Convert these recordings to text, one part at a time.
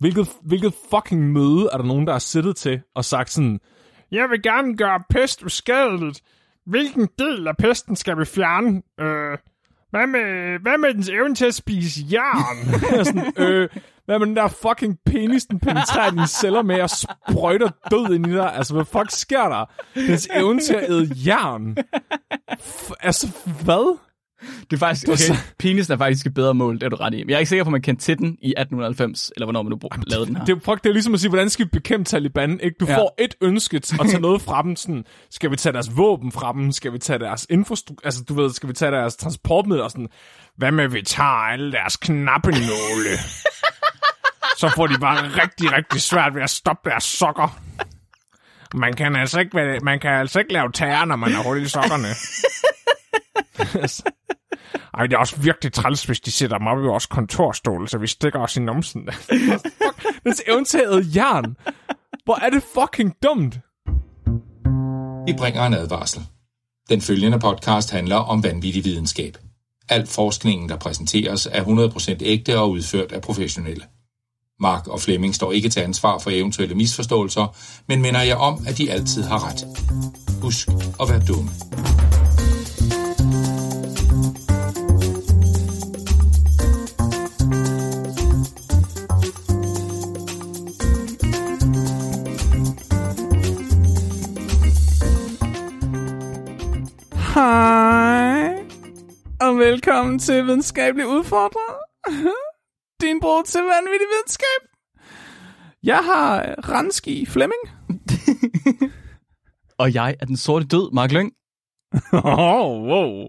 Hvilket, hvilket fucking møde er der nogen, der har siddet til og sagt sådan, jeg vil gerne gøre pest uskadeligt. Hvilken del af pesten skal vi fjerne? Øh, hvad, med, hvad med dens evne til at spise jern? sådan, øh, hvad med den der fucking penis, den penetrerer dine celler med og sprøjter død ind i dig? Altså, hvad fuck sker der? Dens evne til at æde jern. F- altså, hvad? Det er faktisk, okay, penisen er faktisk et bedre mål, det er du ret i. Men jeg er ikke sikker på, at man kendte til den i 1890, eller hvornår man nu lavede den her. Det, er, fuck, det er ligesom at sige, hvordan skal vi bekæmpe Taliban? Ikke? Du Ja. får et ønske at tage noget fra dem. Sådan, skal vi tage deres våben fra dem? Skal vi tage deres infrastruktur? Altså, du ved, skal vi tage deres transportmidler? Sådan, hvad med, vi tager alle deres knappenåle? Så får de bare rigtig, rigtig svært ved at stoppe deres sokker. Man kan altså ikke, man kan altså ikke lave terror, når man har hul i sokkerne. Ej, det er også virkelig træls, hvis de sætter mig op i vores kontorstol, så vi stikker os i numsen. Fuck, dens eventagede jern. Hvor er det fucking dumt. Vi bringer en advarsel. Den følgende podcast handler om vanvittig videnskab. Al forskningen, der præsenteres, er 100% ægte og udført af professionelle. Mark og Flemming står ikke til ansvar for eventuelle misforståelser, men minder jeg om, at de altid har ret. Husk at være dumme. Hej. Og velkommen til Videnskabelig Udfordrer. Din bror til vanvittig videnskab. Jeg har Ranski Flemming. Og jeg er den sorte død, Mark Lyng. Oh, wow.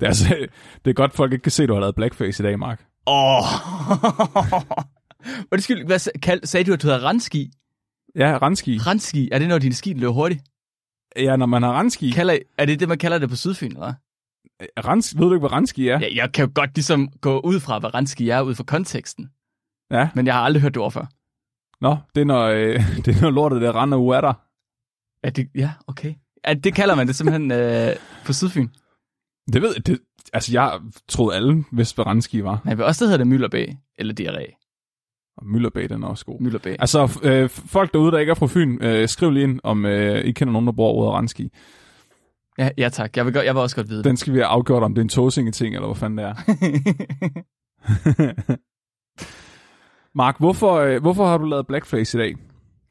Det er, altså, det er godt, folk ikke kan se, at du har lavet blackface i dag, Mark. Åh! Undskyld, hvad sagde du, at du hedder Ranski? Ja, Ranski. Ranski, er det, når din ski løber hurtigt? Ja, når man har Ranski. Kalder, er det det, man kalder det på Sydfyn, eller hvad? Rans, ved du ikke, hvad Ranski er? Ja, jeg kan jo godt ligesom gå ud fra, hvad Ranski er, ud fra konteksten. Ja. Men jeg har aldrig hørt det ord før. Nå, det er når, øh, det er når lortet der render ud af dig. Er det, ja, okay. Er, det kalder man det simpelthen øh, på Sydfyn. Det ved jeg. Det, altså, jeg troede alle vidste, hvad Ranski var. Men også det hedder det Møllerbæ, eller diarré. Og Møllerbæ, den er også god. Møllerbæ. Altså, øh, folk derude, der ikke er fra Fyn, øh, skriv lige ind, om øh, I kender nogen, der bor ude af Ranski. Ja, ja tak. Jeg vil, godt, jeg vil også godt vide. Den skal vi have afgjort, om det er en tåsinge-ting, eller hvad fanden det er. Mark, hvorfor, øh, hvorfor har du lavet blackface i dag?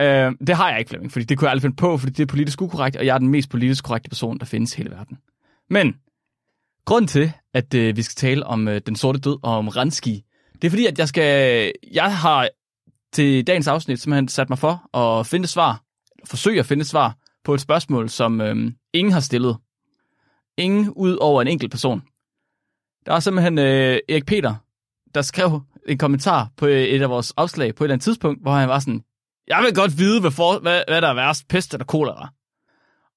Øh, det har jeg ikke, Flemming, fordi det kunne jeg aldrig finde på, fordi det er politisk ukorrekt, og jeg er den mest politisk korrekte person, der findes i hele verden. Men grunden til, at øh, vi skal tale om øh, den sorte død og om Ranski, det er fordi, at jeg skal, jeg har til dagens afsnit simpelthen sat mig for at finde et svar, forsøge at finde et svar på et spørgsmål, som øhm, ingen har stillet. Ingen ud over en enkelt person. Der er simpelthen øh, Erik Peter, der skrev en kommentar på øh, et af vores afslag på et eller andet tidspunkt, hvor han var sådan, jeg vil godt vide, hvad, for, hvad, hvad der er værst, pest eller kolera.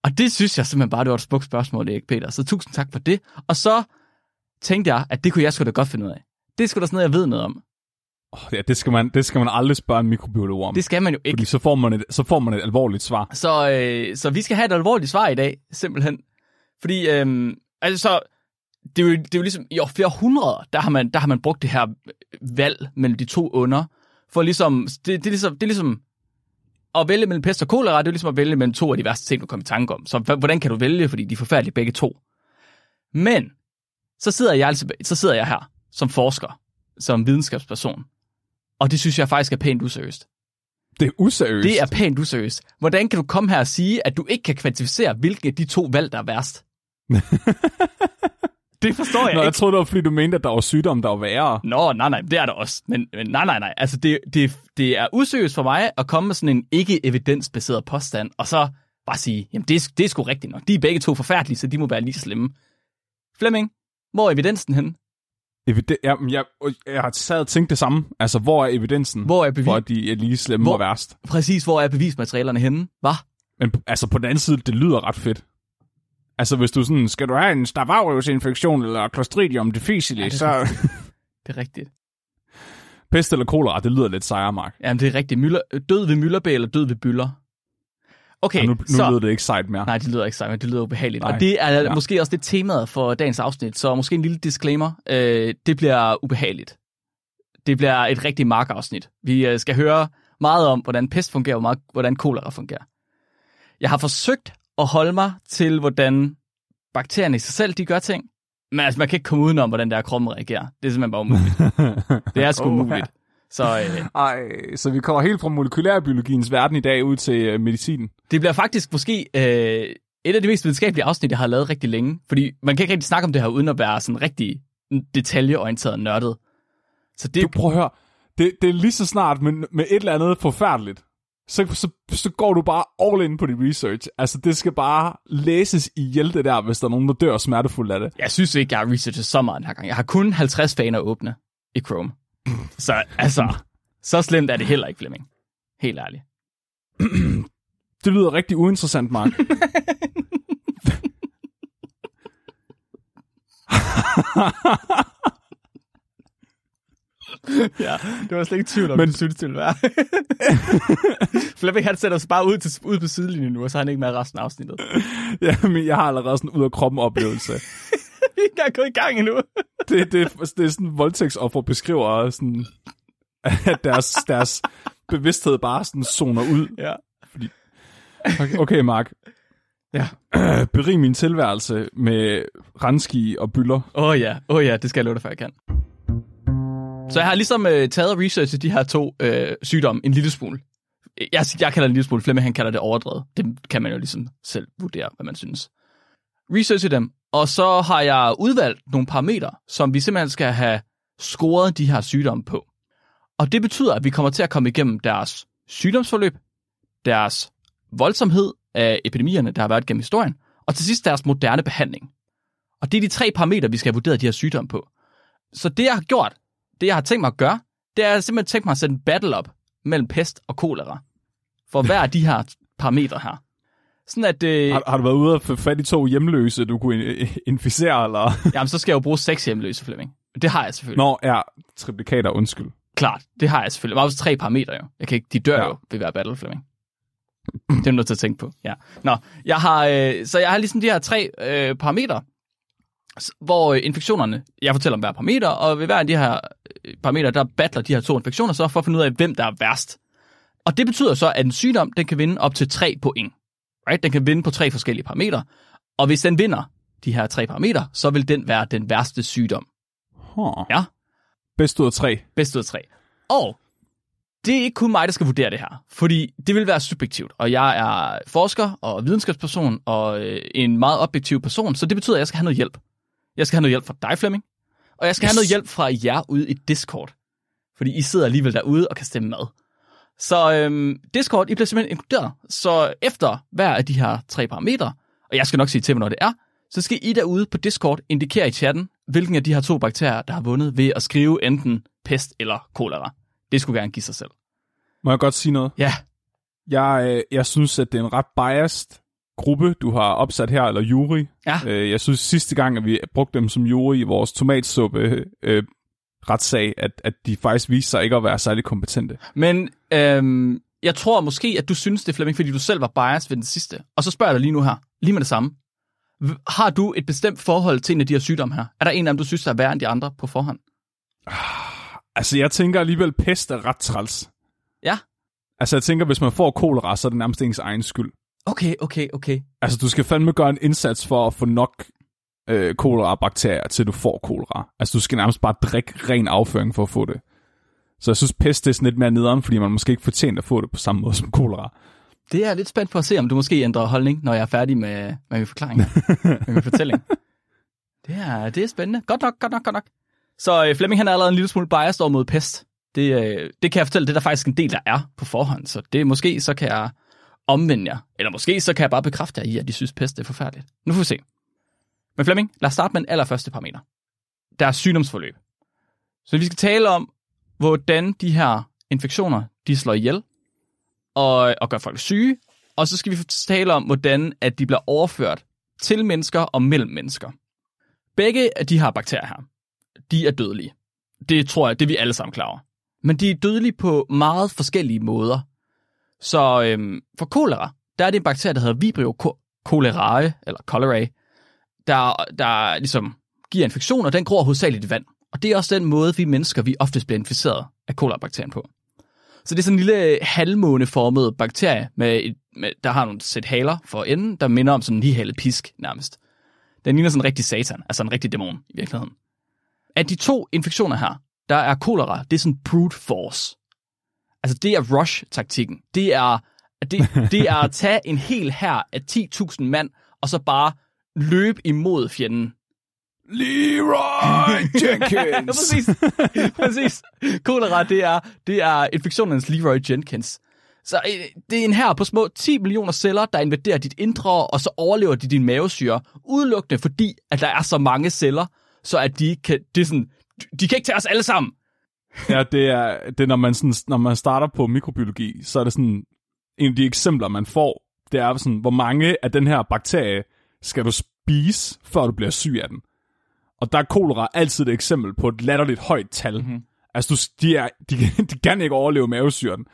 Og det synes jeg simpelthen bare, det var et smukt spørgsmål, Erik Peter. Så tusind tak for det. Og så tænkte jeg, at det kunne jeg sgu da godt finde ud af. Det er sgu da sådan noget, jeg ved noget om. Oh, ja, det, skal man, det skal man aldrig spørge en mikrobiolog om. Det skal man jo ikke. Fordi så får, man et, så får man et alvorligt svar. Så, øh, så vi skal have et alvorligt svar i dag, simpelthen. Fordi, øh, altså, det er, jo, det er jo ligesom, i flere hundreder, der har, man, der har man brugt det her valg mellem de to under. For ligesom, det, det, er ligesom, det er ligesom, at vælge mellem pest og kolera, det er jo ligesom at vælge mellem to af de værste ting, du kommer i tanke om. Så hvordan kan du vælge, fordi de er forfærdelige begge to? Men, så sidder jeg, altså, så sidder jeg her som forsker, som videnskabsperson. Og det synes jeg faktisk er pænt useriøst. Det er useriøst. Det er pænt useriøst. Hvordan kan du komme her og sige, at du ikke kan kvantificere, hvilke af de to valg, der er værst? det forstår jeg Nå, jeg ikke. troede, det var, fordi du mente, at der var sygdom, der var værre. Nå, nej, nej, det er der også. Men, men nej, nej, nej. Altså, det, det, det er useriøst for mig at komme med sådan en ikke-evidensbaseret påstand, og så bare sige, jamen det er, det er sgu rigtigt nok. De er begge to forfærdelige, så de må være lige slemme. Flemming, hvor er evidensen hen? Eviden- jeg, jeg, jeg har sad og tænkt det samme. Altså, hvor er evidensen Hvor er bevis? for, at de er lige slemme Hvor- og værst? Præcis, hvor er bevismaterialerne henne? Hvad? Men altså, på den anden side, det lyder ret fedt. Altså, hvis du sådan, skal du have en Staphylococcus-infektion eller Clostridium difficile, Ja, det så Det er rigtigt. pest eller kolera, det lyder lidt sejere, Mark. Jamen, det er rigtigt. Møller, død ved Møllerbæ eller død ved Byller? Okay, Og nu, nu så... lyder det ikke sejt mere. Nej, det lyder ikke sejt, men det lyder ubehageligt. Nej. Og det er ja. Ja. måske også det temaet for dagens afsnit, så måske en lille disclaimer. Øh, det bliver ubehageligt. Det bliver et rigtig markafsnit. Vi øh, skal høre meget om, hvordan pest fungerer, og meget, hvordan kolera fungerer. Jeg har forsøgt at holde mig til, hvordan bakterierne i sig selv, de gør ting. Men altså, man kan ikke komme udenom, hvordan der kroppen reagerer. Det er simpelthen bare umuligt. det er sgu ja. umuligt. Så øh, Ej, så vi kommer helt fra molekylærbiologiens verden i dag ud til øh, medicin. det bliver faktisk måske øh, et af de mest videnskabelige afsnit, jeg har lavet rigtig længe. Fordi man kan ikke rigtig snakke om det her, uden at være sådan rigtig detaljeorienteret nørdet. Så det, Du prøv at høre, det, det er lige så snart med, med et eller andet forfærdeligt, så, så, så går du bare all in på dit research. Altså, det skal bare læses i hjælp det der, hvis der er nogen, der dør smertefuldt af det. jeg synes ikke, jeg har researchet så meget den her gang. Jeg har kun 50 faner åbne i Chrome. Så altså, så slemt er det heller ikke, Flemming. Helt ærligt. Det lyder rigtig uinteressant, Mark. Ja, det var slet ikke tvivl om, Men- du synes, det ville være. Flemming, han sætter sig bare ud, til, ud på sidelinjen nu, og så er han ikke med resten af afsnittet. ja, men jeg har allerede sådan ud af kroppen oplevelse. Er ikke engang gået i gang endnu. det, det, det er sådan, voldtægtsoffer beskriver sådan, at deres, deres bevidsthed bare sådan zoner ud. Ja. Okay, okay Mark. Ja. Berig min tilværelse med renski og byller. Åh oh, ja, åh oh, ja, det skal jeg love dig, for jeg kan. Så jeg har ligesom øh, taget og researchet de her to øh, sygdomme en lille smule. Jeg, jeg kalder det en lille smule, Flemming han kalder det overdrevet. Det kan man jo ligesom selv vurdere, hvad man synes. Researchet dem, og så har jeg udvalgt nogle parametre, som vi simpelthen skal have scoret de her sygdomme på. Og det betyder, at vi kommer til at komme igennem deres sygdomsforløb, deres voldsomhed af epidemierne, der har været gennem historien, og til sidst deres moderne behandling. Og det er de tre parametre, vi skal have vurderet de her sygdomme på. Så det, jeg har gjort, det, jeg har tænkt mig at gøre, det er simpelthen tænkt mig at sætte en battle op mellem pest og kolera. For hver af de her parametre her. Sådan at, øh, Har, har du været ude og få fat i to hjemløse, du kunne in- inficere, eller? jamen, så skal jeg jo bruge seks hjemløse, Flemming. Det har jeg selvfølgelig. Nå, ja, triplikater, undskyld. Klart, det har jeg selvfølgelig. Der er også tre parametre jo. Jeg kan ikke, de dør Ja. jo ved hver battle, Flemming. Det er du nødt til at tænke på. Ja. Nå, jeg har, øh, så jeg har ligesom de her tre øh, parametre, hvor øh, infektionerne, jeg fortæller om hver parameter, og ved hver af de her øh, parametre, der battler de her to infektioner så for at finde ud af, hvem der er værst. Og det betyder så, at en sygdom, den kan vinde op til tre point. Right? Den kan vinde på tre forskellige parametre. Og hvis den vinder de her tre parametre, så vil den være den værste sygdom. Huh. Ja. Bedst ud af tre. Bedst ud af tre. Og det er ikke kun mig, der skal vurdere det her, fordi det vil være subjektivt, og jeg er forsker og videnskabsperson og øh, en meget objektiv person, så det betyder, at jeg skal have noget hjælp. Jeg skal have noget hjælp fra dig, Flemming, og jeg skal yes. have noget hjælp fra jer ude i Discord, fordi I sidder alligevel derude og kan stemme med. Så øhm, Discord, I bliver simpelthen inkluderet, så efter hver af de her tre parametre, og jeg skal nok sige til, hvornår det er, så skal I derude på Discord indikere i chatten, hvilken af de her to bakterier, der har vundet ved at skrive enten pest eller kolera. Det skulle gerne give sig selv. Må jeg godt sige noget? Ja, Jeg, øh, jeg synes, at det er en ret biased gruppe, du har opsat her, eller jury. Ja. Øh, jeg synes sidste gang, at vi brugte dem som jury i vores tomatsuppe øh, retssag, at, at de faktisk viste sig ikke at være særlig kompetente. men øhm, jeg tror måske, at du synes det, Flemming, fordi du selv var biased ved den sidste. Og så spørger jeg dig lige nu her, lige med det samme. Har du et bestemt forhold til en af de her sygdomme her? Er der en af dem, du synes, der er værre end de andre på forhånd? Altså, jeg tænker alligevel, pest er ret træls. Ja. Altså, jeg tænker, hvis man får kolera, så er det nærmest ens egen skyld. Okay, okay, okay. Altså, du skal fandme gøre en indsats for at få nok øh, kolera-bakterier, til du får kolera. Altså, du skal nærmest bare drikke ren afføring for at få det. Så jeg synes, pest det er sådan lidt mere nederen, fordi man måske ikke fortjent at få det på samme måde som kolera. Det er jeg lidt spændt på at se, om du måske ændrer holdning, når jeg er færdig med, med min forklaring, med min fortælling. Det er, det er spændende. Godt nok, godt nok, godt nok. Så øh, Flemming han er allerede en lille smule biased over mod pest. Det, øh, det kan jeg fortælle, det er der faktisk en del, der er på forhånd. Så det måske så kan jeg omvende jer. Eller måske så kan jeg bare bekræfte jer i, at de synes pest er forfærdeligt. Nu får vi se. Men Flemming, lad os starte med den allerførste parameter. Deres sygdomsforløb. Så vi skal tale om, hvordan de her infektioner, de slår ihjel, og, og gør folk syge. Og så skal vi tale om, hvordan at de bliver overført til mennesker og mellem mennesker. Begge af de her bakterier her, de er dødelige. Det tror jeg, det er vi alle sammen klar over. Men de er dødelige på meget forskellige måder. Så øhm, for kolera, der er det en bakterie, der hedder Vibrio cholerae, eller cholerae, der, der ligesom giver infektion, og den gror hovedsageligt i vand. Og det er også den måde, vi mennesker, vi oftest bliver inficeret af kolabakterien på. Så det er sådan en lille halvmåneformet bakterie, med, et, med der har nogle sæt haler for enden, der minder om sådan en nihalet pisk nærmest. Den ligner sådan en rigtig satan, altså en rigtig dæmon i virkeligheden. Af de to infektioner her, der er kolera, det er sådan brute force. Altså det er rush-taktikken. Det er, det, det er at tage en hel her af 10.000 mand, og så bare løbe imod fjenden. Leroy Jenkins! præcis. præcis. Kolera, det er, det er infektionens Leroy Jenkins. Så øh, det er en her på små 10 millioner celler, der invaderer dit indre, og så overlever de din mavesyre, udelukkende fordi, at der er så mange celler, så at de kan, det er sådan, de kan ikke tage os alle sammen. ja, det er, det er når, man sådan, når man starter på mikrobiologi, så er det sådan, en af de eksempler, man får, det er sådan, hvor mange af den her bakterie skal du spise, før du bliver syg af den. Og der er kolera altid et eksempel på et latterligt højt tal. Mm-hmm. Altså, du, de, er, de, de kan ikke overleve mavesyren.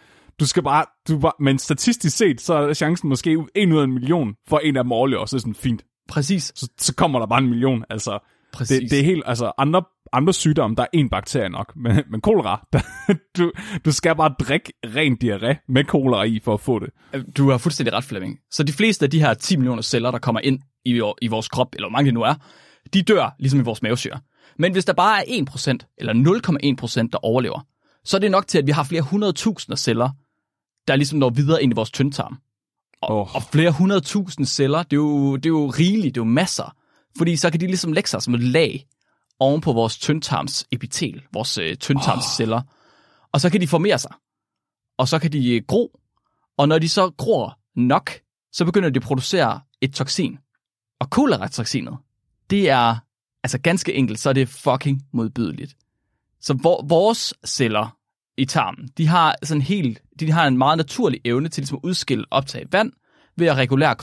Du skal bare, du bare, men statistisk set, så er chancen måske en ud af en million, for en af dem overlever, så er det sådan fint. Præcis. Så, så kommer der bare en million. Altså, Præcis. det, det er helt, altså andre, andre sygdomme, der er en bakterie nok, men, men kolera, der, du, du skal bare drikke ren diarré med kolera i for at få det. Du har fuldstændig ret, Flemming. Så de fleste af de her 10 millioner celler, der kommer ind i, i vores krop, eller hvor mange det nu er, de dør ligesom i vores mavesyre. Men hvis der bare er 1% eller 0,1% der overlever, så er det nok til, at vi har flere hundredtusinder celler, der ligesom når videre ind i vores tyndtarm. Og, oh. og flere hundredtusind celler, det er, jo, det er jo rigeligt, det er jo masser. Fordi så kan de ligesom lægge sig som et lag oven på vores tyndtarms epitel, vores øh, tyndtarmsceller. Oh. Og så kan de formere sig. Og så kan de øh, gro. Og når de så gror nok, så begynder de at producere et toksin. Og kolera-toksinet, det er, altså ganske enkelt, så er det fucking modbydeligt. Så hvor, vores celler i tarmen, de har sådan helt, de har en meget naturlig evne til ligesom at udskille optage vand ved at regulere,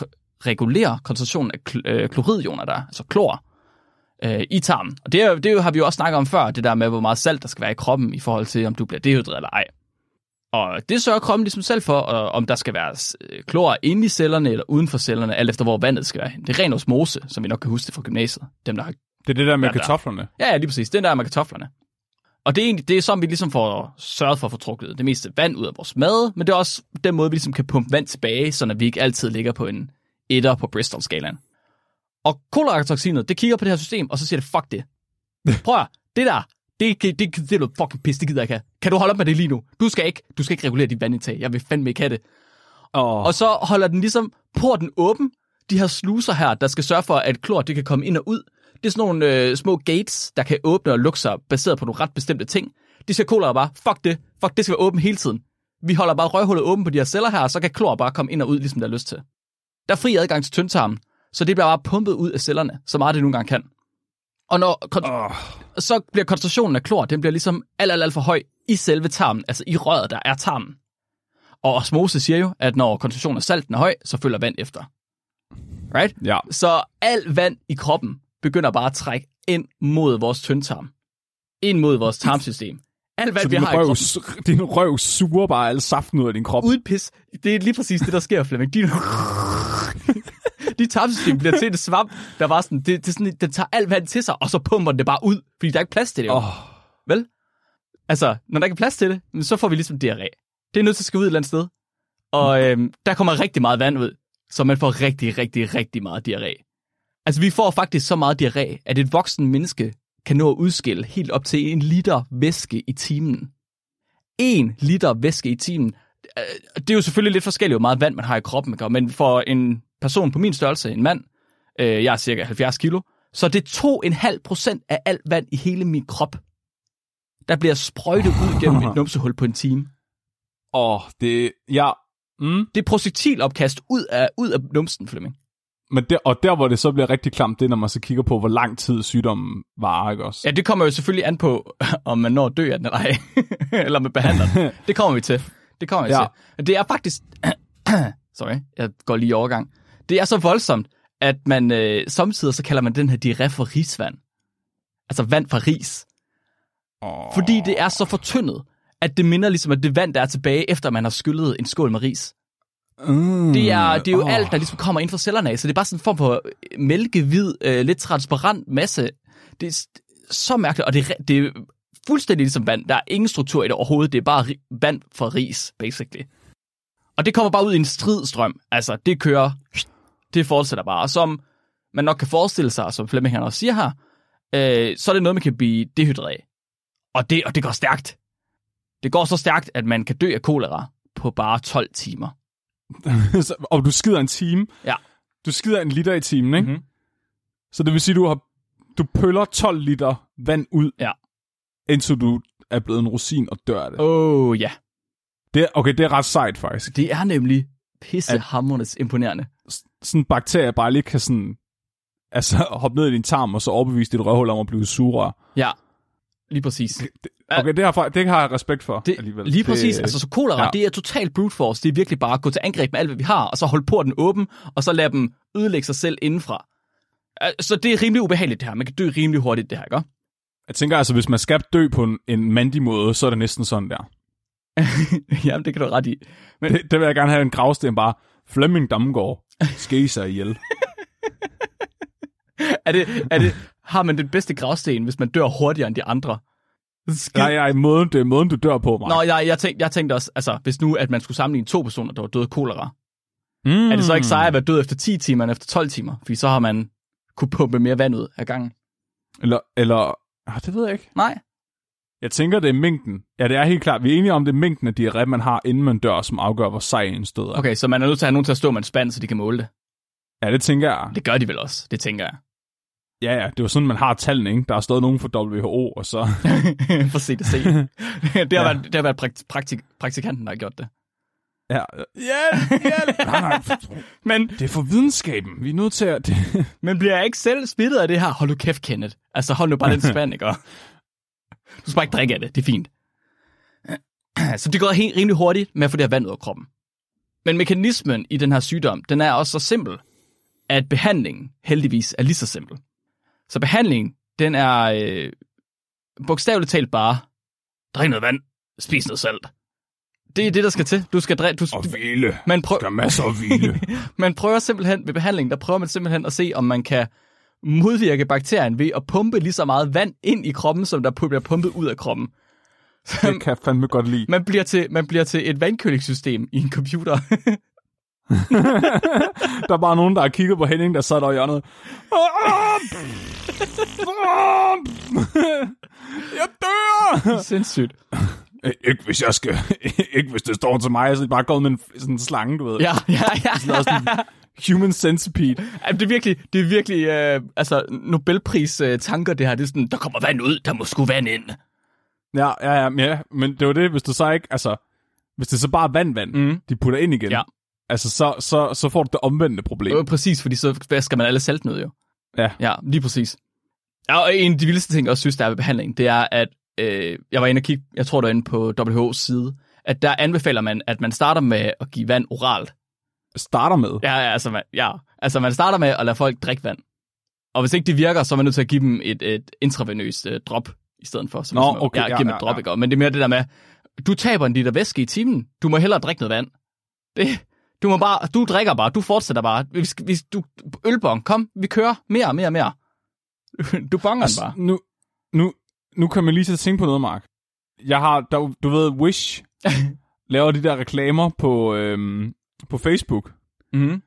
regulere koncentrationen af øh, kloridioner der, altså klor, øh, i tarmen. Og det, det har vi jo også snakket om før, det der med, hvor meget salt der skal være i kroppen i forhold til, om du bliver dehydreret eller ej. Og det sørger kroppen ligesom selv for, om der skal være øh, klor inde i cellerne eller uden for cellerne, alt efter hvor vandet skal være. Det er ren osmose, som vi nok kan huske det fra gymnasiet. Dem, der har det er det der med kartoflerne? Ja, ja, lige præcis. Den der med kartoflerne. Og det er egentlig det er sådan, vi ligesom får sørget for at få trukket det meste vand ud af vores mad, men det er også den måde, vi ligesom kan pumpe vand tilbage, så vi ikke altid ligger på en etter på Bristol-skalaen. Og kolera det kigger på det her system, og så siger det, fuck det. Prøv at, det der, det, det, det, det er noget fucking pis, det gider jeg ikke have. Kan du holde op med det lige nu? Du skal ikke, du skal ikke regulere dit vandindtag. Jeg vil fandme ikke have det. Oh. Og så holder den ligesom porten åben. De her sluser her, der skal sørge for, at klor det kan komme ind og ud. Det er sådan nogle øh, små gates, der kan åbne og lukke sig, baseret på nogle ret bestemte ting. De siger kolera bare, fuck det, fuck det skal være åbent hele tiden. Vi holder bare røghullet åben på de her celler her, og så kan klor bare komme ind og ud, ligesom der er lyst til. Der er fri adgang til tyndtarmen, så det bliver bare pumpet ud af cellerne, så meget det nogle gange kan. Og når, oh. så bliver koncentrationen af klor, den bliver ligesom alt, alt, alt for høj i selve tarmen, altså i røret, der er tarmen. Og osmose siger jo, at når koncentrationen af salten er høj, så følger vand efter. Right? Ja. Så alt vand i kroppen begynder bare at trække ind mod vores tyndtarm. Ind mod vores tarmsystem. Alt vand, så vi har røv, i kroppen. Din røv suger bare al saften ud af din krop. Uden pis. Det er lige præcis det, der sker, Flemming. Din dit tarmsystem bliver til en svamp, der var sådan, det, det sådan, den tager alt vand til sig, og så pumper den det bare ud, fordi der er ikke plads til det. Oh. Vel? Altså, når der ikke er plads til det, så får vi ligesom diarré. Det er nødt til at skal ud et eller andet sted. Og øhm, der kommer rigtig meget vand ud, så man får rigtig, rigtig, rigtig meget diarré. Altså, vi får faktisk så meget diarré, at et voksen menneske kan nå at udskille helt op til en liter væske i timen. En liter væske i timen. Øh, det er jo selvfølgelig lidt forskelligt, hvor meget vand man har i kroppen, men for en person på min størrelse, en mand, øh, jeg er cirka 70 kilo, så det er 2,5 procent af alt vand i hele min krop, der bliver sprøjtet ud gennem et numsehul på en time. Åh, oh, det... Ja. Mm. Det er projektilopkast ud af, ud af numsen, Flemming. Men der, og der, hvor det så bliver rigtig klamt, det er, når man så kigger på, hvor lang tid sygdommen varer, ikke også? Ja, det kommer jo selvfølgelig an på, om man når at dø af den eller ej. eller med behandleren. Det kommer vi til. Det kommer vi ja. til. Det er faktisk... Sorry, jeg går lige i overgang. Det er så voldsomt, at man øh, samtidig så kalder man den her diarré for risvand. Altså vand fra ris. Oh. Fordi det er så fortyndet, at det minder ligesom, at det vand, der er tilbage, efter man har skyllet en skål med ris. Mm. Det, er, det er jo oh. alt, der ligesom kommer ind fra cellerne af, så det er bare sådan en form for mælkehvid, øh, lidt transparent masse. Det er så mærkeligt, og det, er det er fuldstændig ligesom vand. Der er ingen struktur i det overhovedet. Det er bare vand for ris, basically. Og det kommer bare ud i en stridstrøm. Altså, det kører, det fortsætter bare. Og som man nok kan forestille sig, som Flemming han også siger her, øh, så er det noget, man kan blive dehydreret af. Og det, og det går stærkt. Det går så stærkt, at man kan dø af kolera på bare 12 timer. Og du skider en time. Ja. Du skider en liter i timen, ikke? Mhm. Så det vil sige, du har du pøller 12 liter vand ud, Ja. indtil du er blevet en rosin og dør af det. Åh, oh, ja. Det. Okay, det er ret sejt faktisk. Det er nemlig pissehammerende imponerende. Sådan en bakterie bare lige kan sådan, altså hoppe ned i din tarm, og så overbevise dit røvhul om at blive surere. Ja, lige præcis. Okay, det har, det har jeg respekt for Det, alligevel. lige præcis. Det, altså, så kolera, ja. det er totalt brute force. Det er virkelig bare at gå til angreb med alt, hvad vi har, og så holde porten åben, og så lade dem ødelægge sig selv indenfra. Så det er rimelig ubehageligt, det her. Man kan dø rimelig hurtigt, det her, ikke? Jeg tænker altså, hvis man skal dø på en, en mandig måde, så er det næsten sådan der. Jamen, det kan du ret i. Men Det, det vil jeg gerne have en gravsten bare. Flemming Damgaard I sig ihjel. er det, er det, har man den bedste gravsten, hvis man dør hurtigere end de andre? Skid. Nej, nej, måden, det er måden, du dør på, mig. Nå, jeg, jeg, tænkte, jeg tænkte også, altså, hvis nu, at man skulle sammenligne to personer, der var døde af kolera, mm. er det så ikke sejere at være død efter 10 timer end efter 12 timer? Fordi så har man kunne pumpe mere vand ud af gangen. Eller, eller ah, det ved jeg ikke. Nej. Jeg tænker, det er mængden. Ja, det er helt klart. Vi er enige om, det er mængden af diarré, man har, inden man dør, som afgør, hvor sej en stød er. Okay, så man er nødt til at have nogen til at stå med en spand, så de kan måle det. Ja, det tænker jeg. Det gør de vel også, det tænker jeg. Ja, ja, det er jo sådan, man har tallene, ikke? Der er stået nogen for WHO, og så... For se det se. det har Ja. været, det har været prakt, praktik, praktikanten, der har gjort det. Ja, hjælp, hjælp! nej, nej, Men, det er for videnskaben. Vi er nødt til at... Det... men bliver jeg ikke selv smittet af det her? Hold nu kæft, Kenneth. Altså, hold nu bare den spand, ikke? Du skal bare ikke drikke af det, det er fint. Så det går helt rimelig hurtigt med at få det her vand ud af kroppen. Men mekanismen i den her sygdom, den er også så simpel, at behandlingen heldigvis er lige så simpel. Så behandlingen, den er øh, bogstaveligt talt bare, drik noget vand, spis noget salt. Det er det, der skal til. Du skal drikke, du, Og hvile. man, prøv, Der er masser af hvile. man prøver simpelthen ved behandlingen, der prøver man simpelthen at se, om man kan modvirke bakterien ved at pumpe lige så meget vand ind i kroppen, som der bliver pumpet ud af kroppen. Det kan jeg fandme godt lide. man bliver til, man bliver til et vandkølingssystem i en computer. Der er bare nogen, der har kigget på Henning, der sad der i hjørnet. Jeg dør! Sindssygt. Ikke hvis jeg skal... Ikke hvis det står til mig, så er det bare gået med en, sådan slange, du ved. Ja, ja, ja. Sådan en human centipede. Jamen, det er virkelig, det er virkelig øh, altså, Nobelpris-tanker, det her. Det er sådan, der kommer vand ud, der må sgu vand ind. Ja, ja, ja, men, ja, men det var det, hvis du så ikke... Altså, hvis det så bare er vand, vand, Mm. de putter ind igen. Ja. Altså, så, så, så får du det omvendte problem. Øh, præcis, fordi så vasker man alle salten ud, jo. Ja. Ja, lige præcis. Ja, og en af de vildeste ting, jeg også synes, der er ved behandling, det er, at øh, jeg var inde og kigge, jeg tror, der er inde på WHO's side, at der anbefaler man, at man starter med at give vand oralt. Starter med. Ja, ja, altså, man, ja. altså man starter med at lade folk drikke vand. Og hvis ikke det virker, så er man nødt til at give dem et, et intravenøst øh, drop i stedet for. Så Nå, ligesom, okay, ja, ja, give dem ja, et drop, ja. ikke? Men det er mere det der med, du taber en liter væske i timen, du må hellere drikke noget vand. Det, du må bare, du drikker bare, du fortsætter bare. Vi, skal- vi, du, ølbong, kom, vi kører mere, mere, mere. Du bonger altså, bare. nu, nu, nu kan man lige til at tænke på noget, Mark. Jeg har, der, du ved, Wish laver de der reklamer på, øhm, på Facebook. Mm-hmm.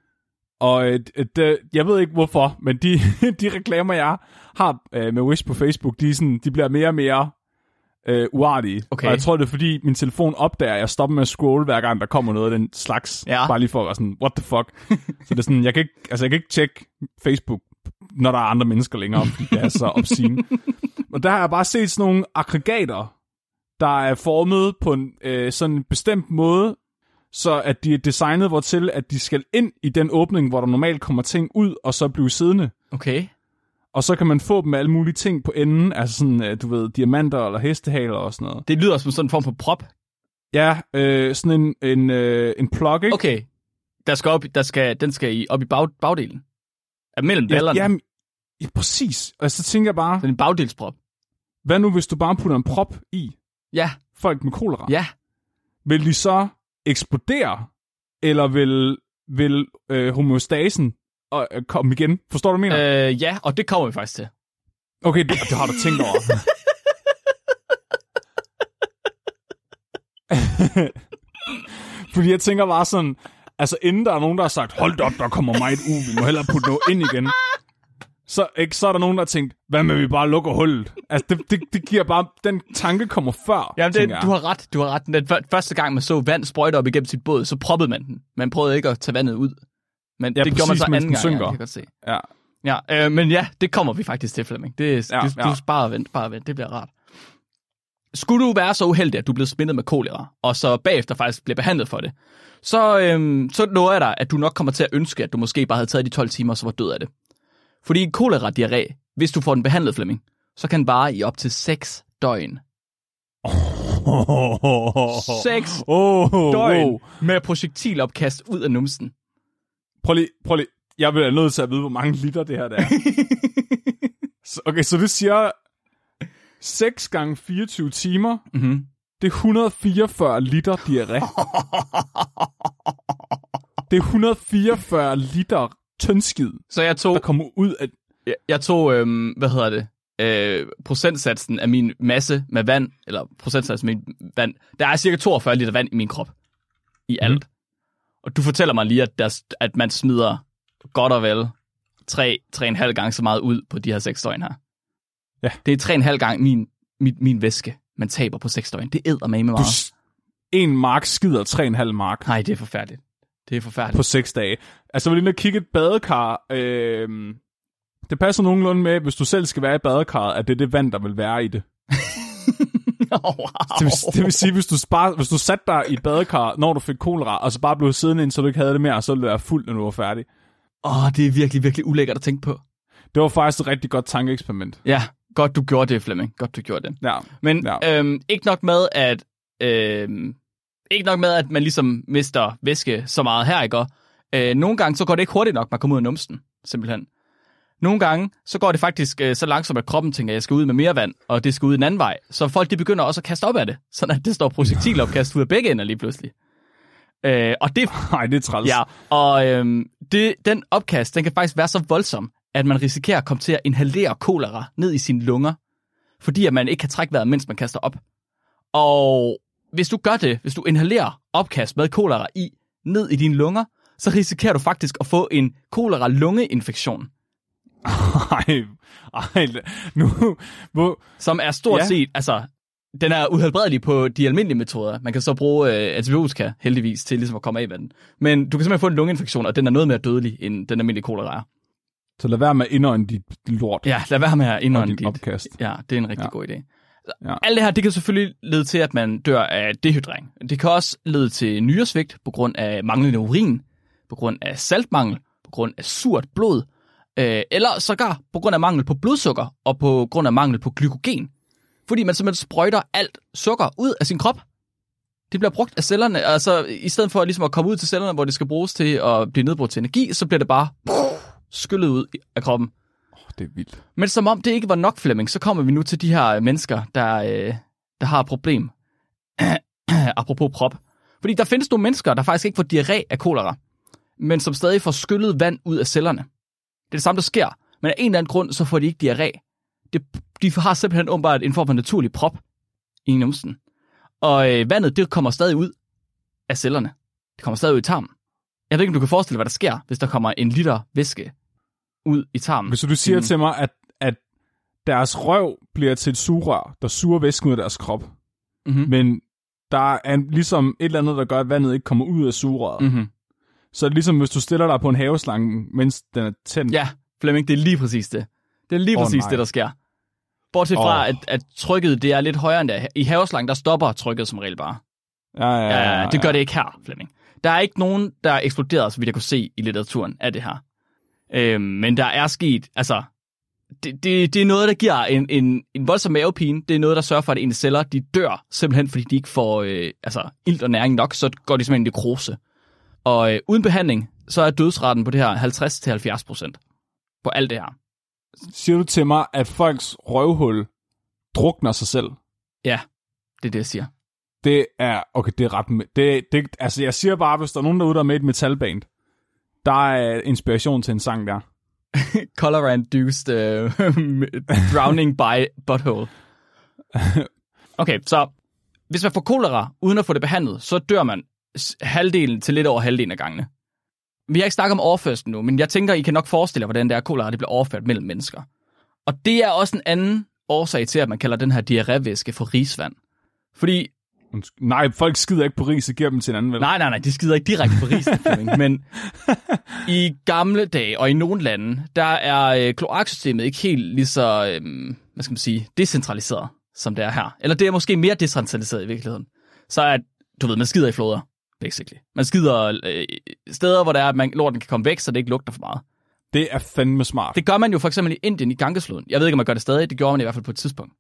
Og øh, det, jeg ved ikke hvorfor, men de, de reklamer, jeg har øh, med Wish på Facebook, de, sådan, de bliver mere og mere øh, uartige. Okay. Og jeg tror, det er fordi, min telefon opdager, at jeg stopper med at scrolle, hver gang der kommer noget af den slags. Ja. Bare lige for at være sådan, what the fuck. så det er sådan, jeg kan ikke, altså, jeg kan ikke tjekke Facebook, når der er andre mennesker længere, fordi det er så obscene. Og der har jeg bare set sådan nogle aggregater, der er formet på en øh, sådan en bestemt måde, så at de er designet hvortil, at de skal ind i den åbning, hvor der normalt kommer ting ud, og så blive siddende. Okay. Og så kan man få dem med alle mulige ting på enden, altså sådan, øh, du ved, diamanter eller hestehaler og sådan noget. Det lyder som sådan en form for prop. Ja, øh, sådan en, en, øh, en plug, ikke? Okay. Der skal op, der skal, den skal i, op i bag, bagdelen. Mellem ballerne. ja, ja, præcis. Og så tænker jeg bare, Sådan en bagdelsprop. hvad nu hvis du bare putter en prop i Ja, folk med kolera? ja. Vil de så eksplodere, eller vil, vil øh, homeostasen øh, komme igen? Forstår du, hvad jeg mener? Øh, ja, og det kommer vi faktisk til. Okay, det, det har du tænkt over. Fordi jeg tænker bare sådan, altså inden der er nogen, der har sagt, hold op, der kommer meget u, vi må hellere putte noget ind igen. Så, ikke, så er der nogen, der har tænkt, hvad med vi bare lukker hullet? Altså, det, det, det giver bare, den tanke kommer før, Jamen, det, du har ret. Du har ret. Den før- første gang, man så vand sprøjte op igennem sit båd, så proppede man den. Man prøvede ikke at tage vandet ud. Men Ja, det gjorde man præcis, så anden den gang, synker. ja, det kan godt se. Ja. Ja, øh, men ja, det kommer vi faktisk til, Flemming. Det, Ja, du, ja. du bare vent, bare vent. Det bliver rart. Skulle du være så uheldig, at du blev smittet med kolera, og så bagefter faktisk bliver behandlet for det, så, øhm, så lover jeg dig, at du nok kommer til at ønske, at du måske bare havde taget de 12 timer, og så var død af det. Fordi kolera-diarré, hvis du får den behandlet, Flemming, så kan den vare i op til 6 døgn. 6 oh, døgn oh. med projektilopkast ud af numsen. Prøv lige, prøv lige. Jeg bliver nødt til at vide, hvor mange liter det her det er. Så- okay, så det siger 6 gange 24 timer. Mm-hmm. Det er 144 liter diarré. Det er 144 liter tyndskid, Så jeg tog, der kommer ud af... jeg, jeg tog øhm, hvad hedder det, øh, procentsatsen af min masse med vand, eller procentsatsen af min vand. Der er cirka 42 liter vand i min krop. I alt. Mm. Og du fortæller mig lige, at, der, at man smider godt og vel 3, 3,5 gange så meget ud på de her 6 døgn her. Ja. Det er 3,5 gange min, min, min væske, man taber på 6 døgn. Det æder med Du, meget. s- en mark skider 3,5 mark Nej, det er forfærdeligt. Det er forfærdeligt. på 6 dage. Altså, jeg vil lige at kigge et badekar. Øh, det passer nogenlunde med, hvis du selv skal være i badekarret, at det er det vand, der vil være i det. oh, wow. Det vil, det vil sige, hvis du, bare, hvis du satte dig i et badekar, når du fik kolera, og så bare blev siddende ind, så du ikke havde det mere, og så ville du være fuld, når du var færdig. Åh, oh, det er virkelig, virkelig ulækkert at tænke på. Det var faktisk et rigtig godt tankeeksperiment. Ja, godt du gjorde det, Flemming. Godt du gjorde det. Ja. Men ja. øhm, ikke nok med, at øhm, ikke nok med, at man ligesom mister væske så meget her, ikke? Og, Øh, nogle gange, så går det ikke hurtigt nok, man kommer ud af numsen, simpelthen. Nogle gange, så går det faktisk øh, så langsomt, at kroppen tænker, at jeg skal ud med mere vand, og det skal ud en anden vej. Så folk, de begynder også at kaste op af det, sådan at det står projektilopkast ud af begge ender lige pludselig. Øh, og det Nej, det er træls. Ja, og øhm, det, den opkast, den kan faktisk være så voldsom, at man risikerer at komme til at inhalere kolera ned i sine lunger, fordi at man ikke kan trække vejret, mens man kaster op. Og hvis du gør det, hvis du inhalerer opkast med kolera i, ned i dine lunger, så risikerer du faktisk at få en kolera-lungeinfektion, Ej, ej, nu, hvor, som er stort Ja. set, altså, den er uhelbredelig på de almindelige metoder. Man kan så bruge øh, antibiotika, heldigvis, til ligesom at komme af med den. Men du kan simpelthen få en lungeinfektion, og den er noget mere dødelig, end den almindelige kolera er. så lad være med at indånde dit lort Ja, lad være med at indånde dit opkast. Ja, det er en rigtig ja. god idé. Ja. Alt det her, det kan selvfølgelig lede til, at man dør af dehydrering. Det kan også lede til nyresvigt på grund af manglende urin, på grund af saltmangel, på grund af surt blod, øh, eller sågar på grund af mangel på blodsukker og på grund af mangel på glykogen. Fordi man simpelthen sprøjter alt sukker ud af sin krop. Det bliver brugt af cellerne, altså i stedet for ligesom at komme ud til cellerne, hvor det skal bruges til at blive nedbrudt til energi, så bliver det bare skyllet ud af kroppen. Det er vildt. Men som om det ikke var nok, Flemming, så kommer vi nu til de her øh, mennesker, der, øh, der har et problem. Apropos prop. Fordi der findes nogle mennesker, der faktisk ikke får diarré af kolera, men som stadig får skyllet vand ud af cellerne. Det er det samme, der sker. Men af en eller anden grund, så får de ikke diarré. Det, de har simpelthen åbenbart en form for naturlig prop i numsen. Og øh, vandet, det kommer stadig ud af cellerne. Det kommer stadig ud i tarmen. Jeg ved ikke, om du kan forestille dig, hvad der sker, hvis der kommer en liter væske ud i tarmen. Hvis du siger Mm. til mig, at, at deres røv bliver til et sugerør, der suger væsken ud af deres krop, Mm-hmm. men der er ligesom et eller andet, der gør, at vandet ikke kommer ud af sugerøret. Mm. Mm-hmm. Så er det ligesom, hvis du stiller dig på en haveslange, mens den er tændt. Ja, Flemming, det er lige præcis det. Det er lige Åh, præcis nej. det, der sker. Bortset fra, Åh. at, at trykket det er lidt højere end det. I haveslangen, der stopper trykket som regel bare. ja, ja, Ja, ja, ja, det gør det ikke her, Flemming. Der er ikke nogen, der er eksploderet, så vidt jeg kunne se i litteraturen af det her. Øhm, men der er sket, altså, det, det, det er noget, der giver en, en, en voldsom mavepine. Det er noget, der sørger for, at ens celler, de dør, simpelthen fordi de ikke får øh, altså, ilt og næring nok, så går de simpelthen i nekrose. Og øh, uden behandling, så er dødsraten på det her 50-70 procent. På alt det her. Siger du til mig, at folks røvhul drukner sig selv? Ja, det er det, jeg siger. Det er, okay, det er ret, det, det, altså jeg siger bare, hvis der er nogen derude, der er med i et metalband, der er inspiration til en sang der. Color-induced uh, drowning by butthole. Okay, så hvis man får kolera uden at få det behandlet, så dør man halvdelen til lidt over halvdelen af gangene. Vi har ikke snakket om overførsel nu, men jeg tænker, I kan nok forestille jer, hvordan det er, at kolera det bliver overført mellem mennesker. Og det er også en anden årsag til, at man kalder den her diarrévæske for risvand. Fordi Undskyld. Nej, folk skider ikke på ris og giver dem til en anden, vel? Nej, nej, nej, de skider ikke direkte på Flemming, men i gamle dage og i nogle lande, der er øh, kloaksystemet ikke helt lige så, øh, hvad skal man sige, decentraliseret, som det er her. Eller det er måske mere decentraliseret i virkeligheden. Så at, du ved, man skider i floder, basically. Man skider øh, steder, hvor der er, at man, lorten kan komme væk, så det ikke lugter for meget. Det er fandme smart. Det gør man jo for eksempel i Indien i Gangesfloden. Jeg ved ikke, om man gør det stadig, det gjorde man i hvert fald på et tidspunkt.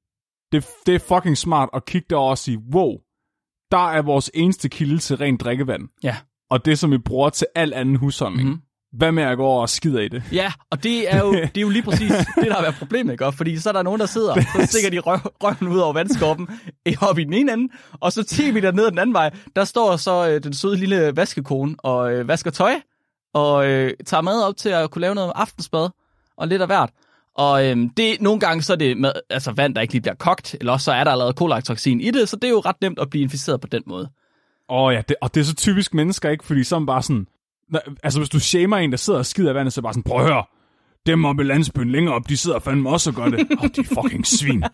Det, det er fucking smart at kigge derover og sige, wow, der er vores eneste kilde til rent drikkevand. Ja. Og det, som vi bruger til al anden husholdning. Mhm. Mm-hmm. Hvad med at gå over og skider i det? Ja, og det er jo, det er jo lige præcis det, der har været problemet, ikke? Og Fordi så er der nogen, der sidder, så stikker de røv, røven ud over vandskorpen op i den ene ende, og så 10 meter ned den anden vej, der står så øh, den søde lille vaskekone og øh, vasker tøj, og øh, tager mad op til at kunne lave noget aftensmad, og lidt af hvert. Og øh, det, nogle gange så er det med, altså vand, der ikke lige bliver kogt, eller også så er der allerede kolaktoxin i det, så det er jo ret nemt at blive inficeret på den måde. Åh oh, ja, det, og det er så typisk mennesker, ikke? Fordi så er man bare sådan... Altså, hvis du shamer en, der sidder og skider i vandet, så er bare sådan, prøv at høre, dem oppe i landsbyen længere op, de sidder fandme også og gør det. Åh, oh, de fucking svin.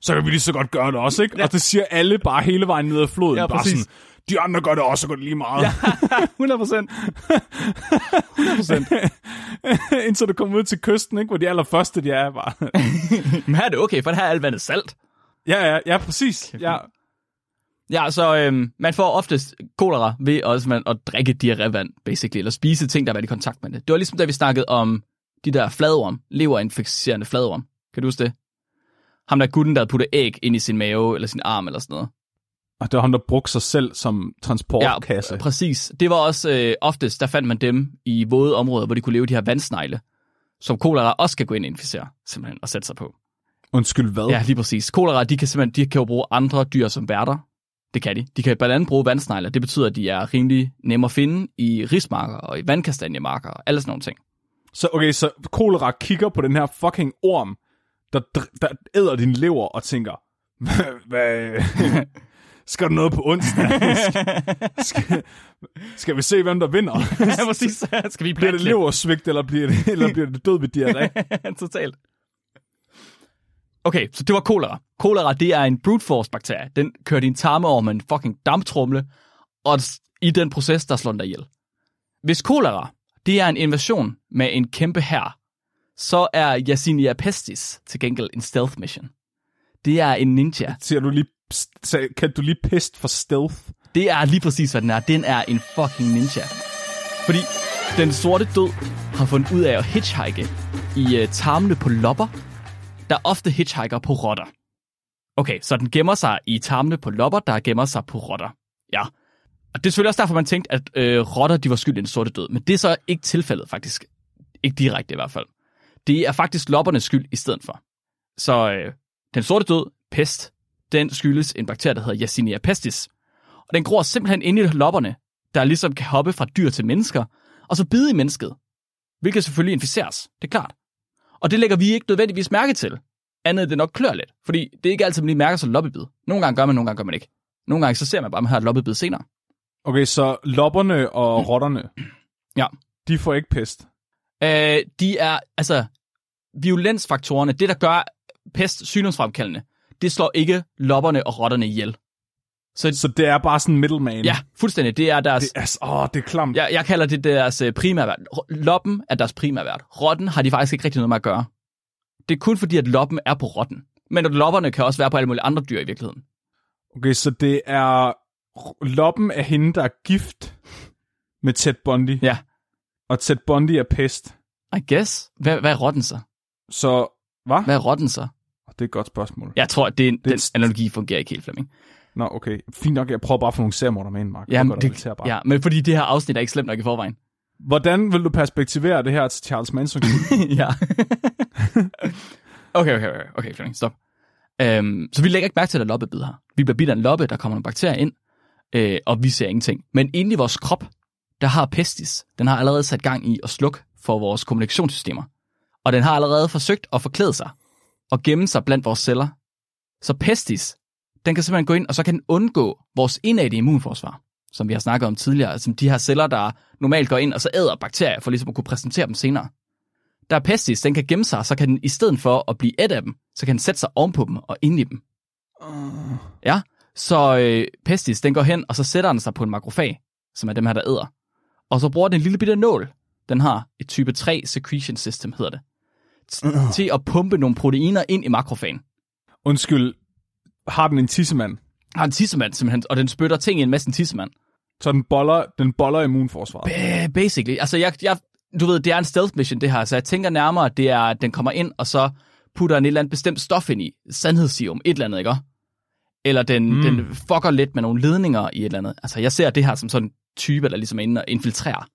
Så kan vi lige så godt gøre det også, ikke? Ja. Og det siger alle bare hele vejen ned ad floden. Ja, bare præcis. sådan, de andre gør det også, og gør det lige meget. Ja. 100 procent. 100 procent. Indtil du kommer ud til kysten, ikke? Hvor de allerførste, de er bare... Men her er det okay, for her er alt vandet salt. ja, ja, ja, præcis. Ja. Ja, så øhm, man får oftest kolera ved også man, at drikke diarrévand, basically, eller spise ting, der har været i kontakt med det. Det var ligesom da vi snakkede om de der fladorm, leverinficerende fladorm. Kan du huske det? Ham der gutten, der havde puttet æg ind i sin mave, eller sin arm, eller sådan noget. Og det var ham, der brugte sig selv som transportkasse. Ja, præcis. Det var også øh, oftest, der fandt man dem i våde områder, hvor de kunne leve de her vandsnegle, som kolera også kan gå ind og inficere, simpelthen, og sætte sig på. Undskyld, hvad? Ja, lige præcis. Kolera, de kan simpelthen de kan jo bruge andre dyr som værter. Det kan de. De kan blandt andet bruge vandsnegle. Det betyder, at de er rimelig nemme at finde i rismarker og i vandkastanjemarker og alle sådan nogle ting. Så okay, så kolera kigger på den her fucking orm, der, der æder din lever og tænker, hvad skal der noget på onsdag? skal, skal vi se, hvem der vinder? ja, præcis. Skal vi Bliver det leversvigt, eller bliver det, eller bliver det død ved diarré? Totalt. Okay, så det var kolera. Kolera, det er en brute force bakterie. Den kører din tarme over med en fucking damptrumle, og i den proces, der slår den dig ihjel. Hvis kolera, det er en invasion med en kæmpe hær, så er Yersinia pestis til gengæld en stealth mission. Det er en ninja. Siger du lige, kan du lige pest for stealth? Det er lige præcis, hvad den er. Den er en fucking ninja. Fordi den sorte død har fundet ud af at hitchhike i uh, tarmene på lopper, der ofte hitchhiker på rotter. Okay, så den gemmer sig i tarmene på lopper, der gemmer sig på rotter. Ja. Og det er selvfølgelig også derfor, man tænkte, at øh, rotter de var skyld i den sorte død. Men det er så ikke tilfældet faktisk. Ikke direkte i hvert fald. Det er faktisk loppernes skyld i stedet for. Så øh, den sorte død, pest, den skyldes en bakterie, der hedder Yersinia pestis. Og den gror simpelthen inde i lopperne, der ligesom kan hoppe fra dyr til mennesker, og så bide i mennesket. Hvilket selvfølgelig inficeres, det er klart. Og det lægger vi ikke nødvendigvis mærke til. Andet det nok klør lidt. Fordi det er ikke altid, man lige mærker sig loppebid. Nogle gange gør man, nogle gange gør man ikke. Nogle gange så ser man bare, at man har et loppebid senere. Okay, så lopperne og rotterne, Ja. de får ikke pest. Øh, de er, altså, violensfaktorerne, det der gør pest sygdomsfremkaldende, det slår ikke lopperne og rotterne ihjel. Så Så det er bare sådan middleman. ja, fuldstændig, det er deres... Det er, åh, det er klamt. Jeg, jeg kalder det deres øh, primærvært. Loppen er deres primærvært. Rotten har de faktisk ikke rigtig noget med at gøre. Det er kun fordi, at loppen er på rotten. Men at lopperne kan også være på alle mulige andre dyr i virkeligheden. Okay, så det er loppen af hende, der er gift med Ted Bundy. Ja. Og Ted Bundy er pest. I guess. Hvad, hvad er rotten så? Så, hvad? Hvad er rotten så? Det er et godt spørgsmål. Jeg tror, at det, det den st- analogi fungerer ikke helt, Flemming. Nå, okay. Fint nok, jeg prøver bare at få nogle seriemorder med ind, Mark. Ja, godt det, bare. ja, men fordi det her afsnit er ikke slemt nok i forvejen. Hvordan vil du perspektivere det her til Charles Manson? ja. okay, okay, okay, okay, Flemming, stop. Øhm, så vi lægger ikke mærke til, at der er loppebid her. Vi bliver bidt af en loppe, der kommer nogle bakterier ind, øh, og vi ser ingenting. Men inde i vores krop, der har pestis, den har allerede sat gang i at slukke for vores kommunikationssystemer. Og den har allerede forsøgt at forklæde sig og gemme sig blandt vores celler. Så pestis, den kan simpelthen gå ind, og så kan den undgå vores indadte immunforsvar, som vi har snakket om tidligere, altså de her celler, der normalt går ind og så æder bakterier, for ligesom at kunne præsentere dem senere. Der er pestis, den kan gemme sig, så kan den i stedet for at blive et af dem, så kan den sætte sig ovenpå dem og ind i dem. Ja, så øh, pestis, den går hen, og så sætter den sig på en makrofag, som er dem her, der æder. Og så bruger den en lille bitte nål, den har et type 3 secretion system, hedder det, til at pumpe nogle proteiner ind i makrofagen. Undskyld, har den en tissemand? Har en tissemand simpelthen, og den spytter ting i en masse tissemand. Så den boller, den boller immunforsvaret. Øh, basically. Altså, jeg, jeg, du ved, det er en stealth mission, det her, så jeg tænker nærmere, at det er, at den kommer ind, og så putter en et eller andet bestemt stof ind i. Sandhedssium, et eller andet, ikke? Eller den, mm. den fucker lidt med nogle ledninger i et eller andet. Altså, jeg ser det her som sådan en type, der ligesom er inde og infiltrerer.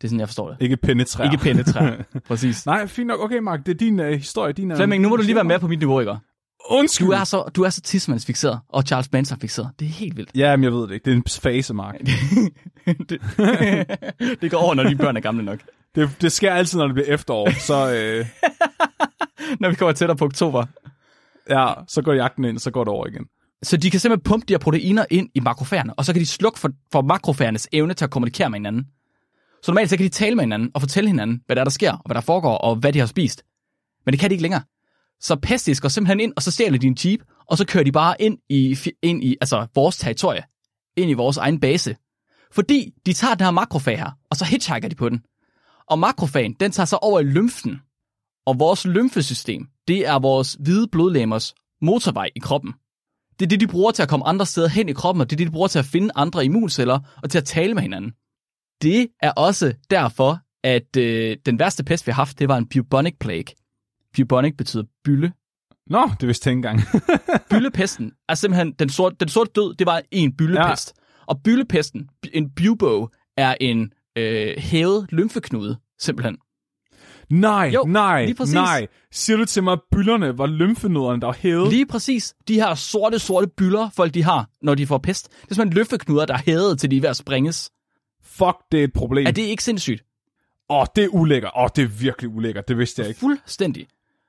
Det er sådan, jeg forstår det. Ikke penetrære. Ikke penetrerer. Præcis. Nej, fint nok. Okay, Mark, det er din uh, historie. Din, uh, Flemming, nu må du lige være med på mit niveau, ikke? Undskyld. Du er så, du er så tidsmandsfixeret, og Charles Manson fixeret. Det er helt vildt. Ja, men jeg ved det ikke. Det er en fase, Mark. det, det går over, når de børn er gamle nok. Det, det sker altid, når det bliver efterår. Så, øh, Når vi kommer tættere på oktober. ja, så går jagten ind, så går det over igen. Så de kan simpelthen pumpe de her proteiner ind i makrofagerne, og så kan de slukke for, for makrofagernes evne til at kommunikere med hinanden. Så normalt så kan de tale med hinanden og fortælle hinanden, hvad der, er, der sker, og hvad der foregår, og hvad de har spist. Men det kan de ikke længere. Så Pestis går simpelthen ind, og så stjæler de jeep, og så kører de bare ind i, ind i altså vores territorie, ind i vores egen base. Fordi de tager den her makrofag her, og så hitchhiker de på den. Og makrofagen, den tager sig over i lymfen. Og vores lymfesystem, det er vores hvide blodlæmers motorvej i kroppen. Det er det, de bruger til at komme andre steder hen i kroppen, og det er det, de bruger til at finde andre immunceller og til at tale med hinanden. Det er også derfor, at øh, den værste pest, vi har haft, det var en bubonic plague. Bubonic betyder bylle. Nå, det vidste jeg ikke engang. Byllepesten er simpelthen, den sorte, den sorte død, det var en byllepest. Ja. Og byllepesten, en bubo, er en øh, hævet lymfeknude, simpelthen. nej, Jo, nej, nej. Siger du til mig, at byllerne var lymfenoderne, der var hævet? Lige præcis. De her sorte, sorte byller, folk de har, når de får pest. Det er simpelthen lymfeknuder, der er hævet til de er ved at springes. Fuck, det er et problem. Er det ikke sindssygt? Åh, oh, det er ulækkert. Åh, oh, det er virkelig ulækkert. Det vidste jeg ikke. Fuldstændig.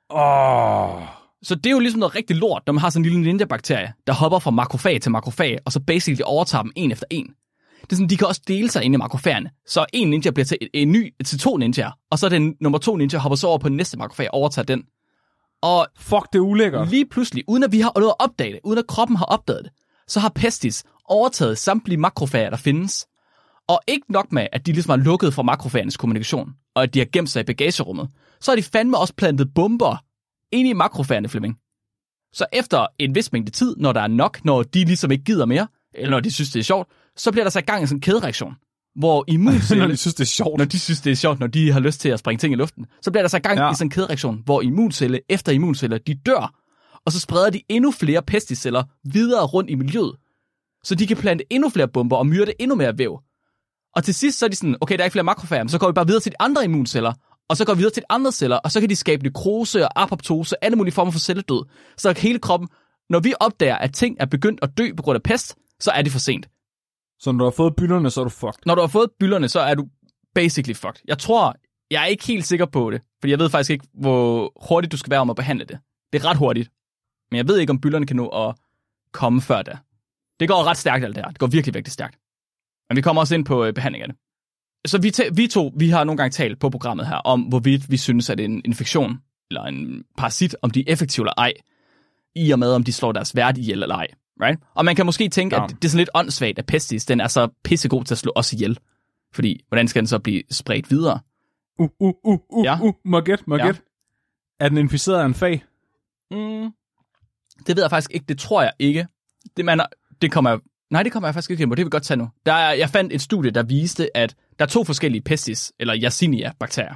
Åh. Oh. Så det er jo ligesom noget rigtig lort, når man har sådan en lille ninja-bakterie, der hopper fra makrofag til makrofag, og så basically overtager dem en efter en. Det er sådan, de kan også dele sig inde i makrofagerne. Så en ninja bliver til en, ny, til to ninjaer, og så den nummer to ninja hopper så over på den næste makrofag og overtager den. Og Fuck, det er ulækkert. lige pludselig, uden at vi har nået at opdage det, uden at kroppen har opdaget det, så har Pestis overtaget samtlige makrofager, der findes. Og ikke nok med, at de ligesom har lukket for makrofagernes kommunikation, og at de har gemt sig i bagagerummet, så har de fandme også plantet bomber ind i makrofagerne, Flemming. Så efter en vis mængde tid, når der er nok, når de ligesom ikke gider mere, eller når de synes, det er sjovt, så bliver der sat i gang i sådan en kædereaktion, hvor når immuncelle, de synes, det er sjovt. når de synes, det er sjovt, når de har lyst til at springe ting i luften, så bliver der sat i gang Ja. i sådan en kædereaktion, hvor immuncelle efter immuncelle, de dør, og så spreder de endnu flere pesticeller videre rundt i miljøet, så de kan plante endnu flere bomber og myrde endnu mere væv. Og til sidst så er de sådan, okay, der er ikke flere makrofager, så går vi bare videre til de andre immunceller, og så går vi videre til de andre celler, og så kan de skabe nekrose og apoptose, alle mulige former for celledød. Så hele kroppen, når vi opdager, at ting er begyndt at dø på grund af pest, så er det for sent. Så når du har fået byllerne, så er du fucked. Når du har fået byllerne, så er du basically fucked. Jeg tror, jeg er ikke helt sikker på det, fordi jeg ved faktisk ikke, hvor hurtigt du skal være om at behandle det. Det er ret hurtigt. Men jeg ved ikke, om byllerne kan nå at komme før da. Det går ret stærkt alt det her. Det går virkelig, virkelig stærkt. Men vi kommer også ind på øh, behandling af det. Så vi, vi to, vi har nogle gange talt på programmet her, om hvorvidt vi synes, at en infektion eller en parasit, om de er effektive eller ej, i og med, om de slår deres vært ihjel eller ej. Right? Og man kan måske tænke, Ja. at det er sådan lidt åndssvagt, at pestis, den er så pissegod til at slå os ihjel. Fordi, hvordan skal den så blive spredt videre? Uh, uh, uh, uh, Ja. ja. uh. Må gætte, må Ja. gætte? Er den inficeret af en fag? Mm, det ved jeg faktisk ikke. Det tror jeg ikke. Det, man, det kommer jeg, nej, det kommer jeg faktisk ikke ind på. Det vil vi godt tage nu. Der er, jeg fandt et studie, der viste, at der er to forskellige pestis, eller Yersinia-bakterier.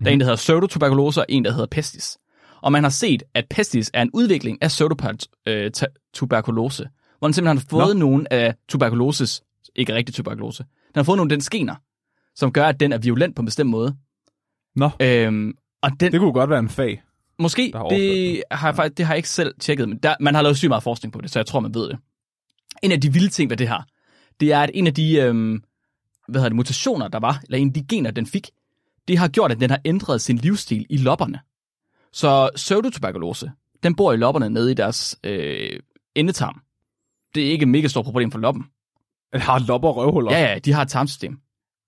Der er en, der hedder pseudotuberkulose, og en, der hedder pestis. Og man har set, at pestis er en udvikling af pseudotuberkulose, hvor den simpelthen har fået Nå. nogle af tuberkuloses, ikke rigtig tuberkulose, den har fået nogle af den gener, som gør, at den er violent på en bestemt måde. Nå, Øhm, og den, det kunne godt være en fag. Måske, har det har, jeg faktisk, det har jeg ikke selv tjekket, men der, man har lavet sygt meget forskning på det, så jeg tror, man ved det. En af de vilde ting ved det her, det er, at en af de øhm, hvad hedder det, mutationer, der var, eller en af de gener, den fik, det har gjort, at den har ændret sin livsstil i lopperne. Så pseudotuberkulose, den bor i lopperne nede i deres øh, endetarm. Det er ikke et mega stort problem for loppen. Har lopper og røvhuller? Ja, ja, de har et tarmsystem.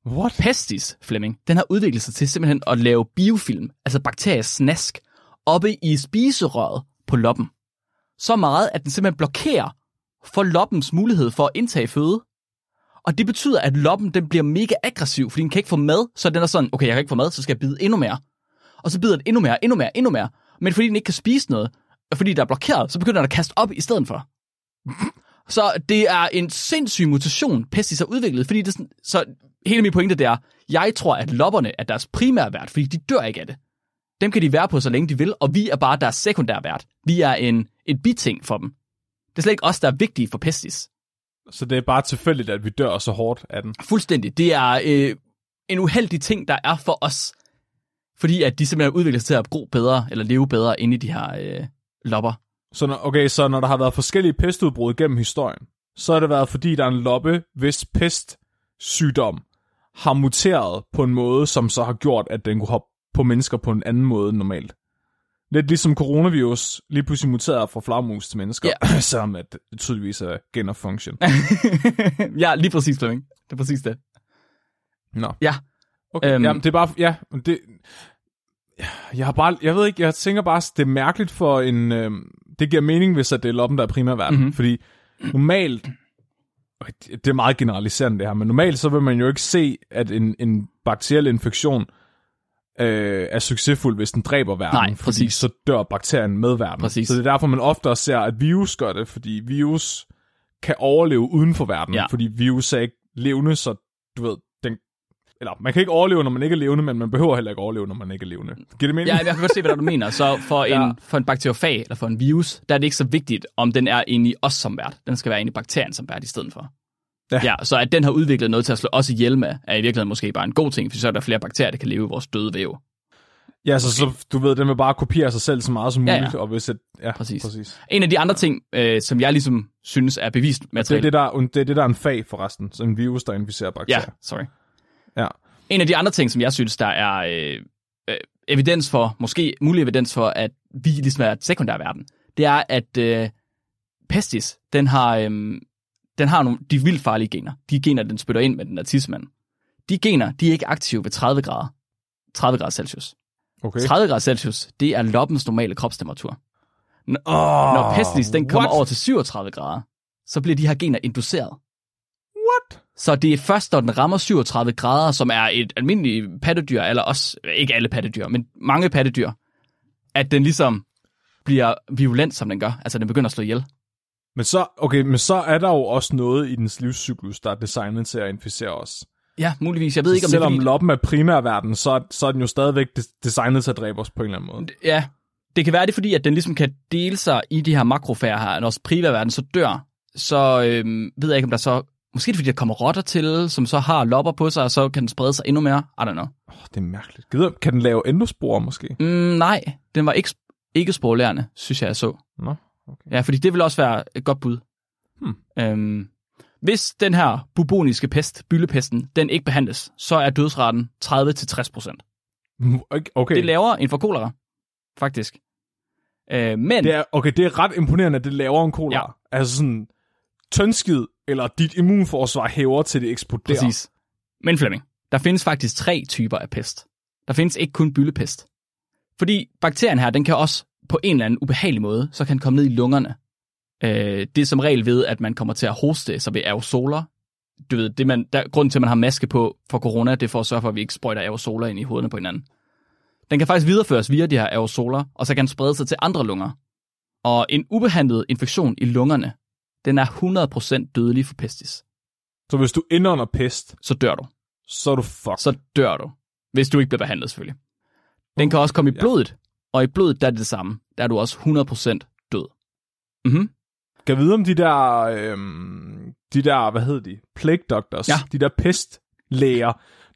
What? Pestis, Flemming, den har udviklet sig til simpelthen at lave biofilm, altså bakteriesnask, oppe i spiserøret på loppen. Så meget, at den simpelthen blokerer for loppens mulighed for at indtage føde. Og det betyder, at loppen den bliver mega aggressiv, fordi den kan ikke få mad, så den er sådan, okay, jeg kan ikke få mad, så skal jeg bide endnu mere. Og så bider den endnu mere, endnu mere, endnu mere. Men fordi den ikke kan spise noget, og fordi der er blokeret, så begynder den at kaste op i stedet for. Så det er en sindssyg mutation, pestis har udviklet, fordi det sådan, så hele min pointe det er, jeg tror, at lopperne er deres primære vært, fordi de dør ikke af det. Dem kan de være på, så længe de vil, og vi er bare deres sekundære vært. Vi er en, et biting for dem. Det er slet ikke os, der er vigtige for pestis. Så det er bare tilfældigt, at vi dør så hårdt af den. Fuldstændig. Det er øh, en uheldig ting, der er for os. Fordi at de simpelthen udvikler sig til at gro bedre, eller leve bedre inde i de her øh, lopper. Så når, okay, så når der har været forskellige pestudbrud gennem historien, så har det været, fordi der er en loppe, hvis pestsygdom har muteret på en måde, som så har gjort, at den kunne hoppe på mennesker på en anden måde end normalt. Lidt ligesom coronavirus lige pludselig muterede fra flagmus til mennesker, Ja. selvom at det tydeligvis er gain of function. ja, lige præcis, Flemming. Det er præcis det. Nå. Ja. Okay, Øhm. jamen, det er bare, ja, det, jeg har bare, jeg ved ikke, jeg tænker bare, det er mærkeligt for en, øhm, det giver mening, hvis at det er loppen, der er primærverden, Mhm. mm-hmm. fordi normalt, det det er meget generaliserende det her, men normalt så vil man jo ikke se, at en, en bakteriel infektion øh, er succesfuld, hvis den dræber verden, Nej, fordi præcis. så dør bakterien med verden. Præcis. Så det er derfor, man ofte også ser, at virus gør det, fordi virus kan overleve uden for verden, Ja. fordi virus er ikke levende, så du ved, den, eller man kan ikke overleve, når man ikke er levende, men man behøver heller ikke overleve, når man ikke er levende. Giver det mening? Ja, jeg kan godt se, hvad du mener. Så for, Ja. en, for en bakteriofag, eller for en virus, der er det ikke så vigtigt, om den er inde i os som vært. Den skal være inde i bakterien som vært i stedet for. Ja. ja. Så at den har udviklet noget til at slå os ihjel med, er i virkeligheden måske bare en god ting, for så er der flere bakterier, der kan leve i vores døde væv. Ja, så, så du ved, den vil bare kopiere sig selv så meget som Ja, ja. muligt, og hvis et, ja, Præcis. præcis. En af de andre ting, øh, som jeg ligesom synes er bevist Det er materiale. det, der, det er det, der er en fag forresten, så en virus, der inficerer Ja, bakterier. sorry. Ja. En af de andre ting, som jeg synes, der er øh, øh, evidens for, måske mulig evidens for, at vi ligesom er et sekundær verden, det er, at øh, pestis, den har, øh, den har nogle, de vildt farlige gener. De gener, den spytter ind med den der tidsmand. De gener, de er ikke aktive ved 30 grader. 30 grader Celsius. Okay. 30 grader Celsius, det er loppens normale kropstemperatur. N- Oh, Når pestis den kommer what? over til 37 grader, så bliver de her gener induceret. What? Så det er først, når den rammer 37 grader, som er et almindeligt pattedyr, eller også, ikke alle pattedyr, men mange pattedyr, at den ligesom bliver violent, som den gør. Altså, den begynder at slå ihjel. Men så, okay, men så er der jo også noget i dens livscyklus, der er designet til at inficere os. Ja, muligvis. Jeg ved ikke, om Selvom det er fordi... loppen er primærverden, så, så er den jo stadigvæk des- designet til at dræbe os på en eller anden måde. Ja, det kan være det, er fordi at den ligesom kan dele sig i de her makrofager her. Når primærverden så dør, så øhm, ved jeg ikke, om der så... Måske er det, fordi der kommer rotter til, som så har lopper på sig, og så kan den sprede sig endnu mere. I don't know. Oh, det er mærkeligt. Gider, kan den lave endospore måske? Mm, nej, den var ikke, ikke sporlærende, synes jeg, jeg så. Nå, okay. Ja, fordi det vil også være et godt bud. Hmm. Øhm, hvis den her buboniske pest, byllepesten, den ikke behandles, så er dødsraten 30-60%. Okay, okay. Det er lavere end for kolera, faktisk. Øh, men, Det er, okay, det er ret imponerende, at det laver en kolera. Ja. Altså sådan, tyndskid eller dit immunforsvar hæver til det eksploderer. præcis. Men Flemming, der findes faktisk tre typer af pest. Der findes ikke kun byllepest. Fordi bakterien her, den kan også på en eller anden ubehagelig måde, så kan den komme ned i lungerne. Øh, det er som regel ved, at man kommer til at hoste, så ved aerosoler. Du ved, det man, der, grunden til, at man har maske på for corona, det er for at sørge for, at vi ikke sprøjter aerosoler ind i hovederne på hinanden. Den kan faktisk videreføres via de her aerosoler, og så kan den sprede sig til andre lunger. Og en ubehandlet infektion i lungerne, den er 100% dødelig for pestis. Så hvis du indånder pest, Så dør du. så er du fucked. Så dør du. Hvis du ikke bliver behandlet, selvfølgelig. Den kan også komme i blodet, og i blodet der er det det samme. Der er du også 100% død. Mhm. Kan vide om de der, øhm, de der, hvad hedder de? Plague doctors. Ja. De der pestlæger.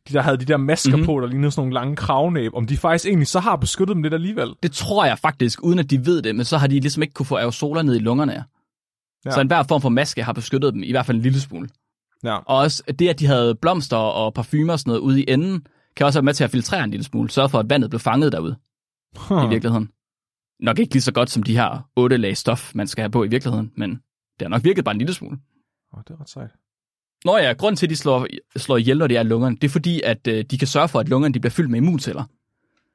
De der havde de der masker Mhm. mm-hmm. på, der lignede sådan nogle lange kravnæb. Om de faktisk egentlig så har beskyttet dem lidt alligevel. Det tror jeg faktisk, uden at de ved det, men så har de ligesom ikke kunne få aerosoler ned i lungerne. Ja. Så enhver form for maske har beskyttet dem, i hvert fald en lille smule. Ja. Og også det, at de havde blomster og parfumer og sådan noget ude i enden, kan også være med til at filtrere en lille smule, sørge for, at vandet bliver fanget derude huh. i virkeligheden. Nok ikke lige så godt som de her otte lag stof, man skal have på i virkeligheden, men det har nok virket bare en lille smule. Åh, oh, det er ret sejt. Nå ja, grund til, at de slår, slår ihjel, når det er lungerne, det er fordi, at øh, de kan sørge for, at lungerne de bliver fyldt med immunceller.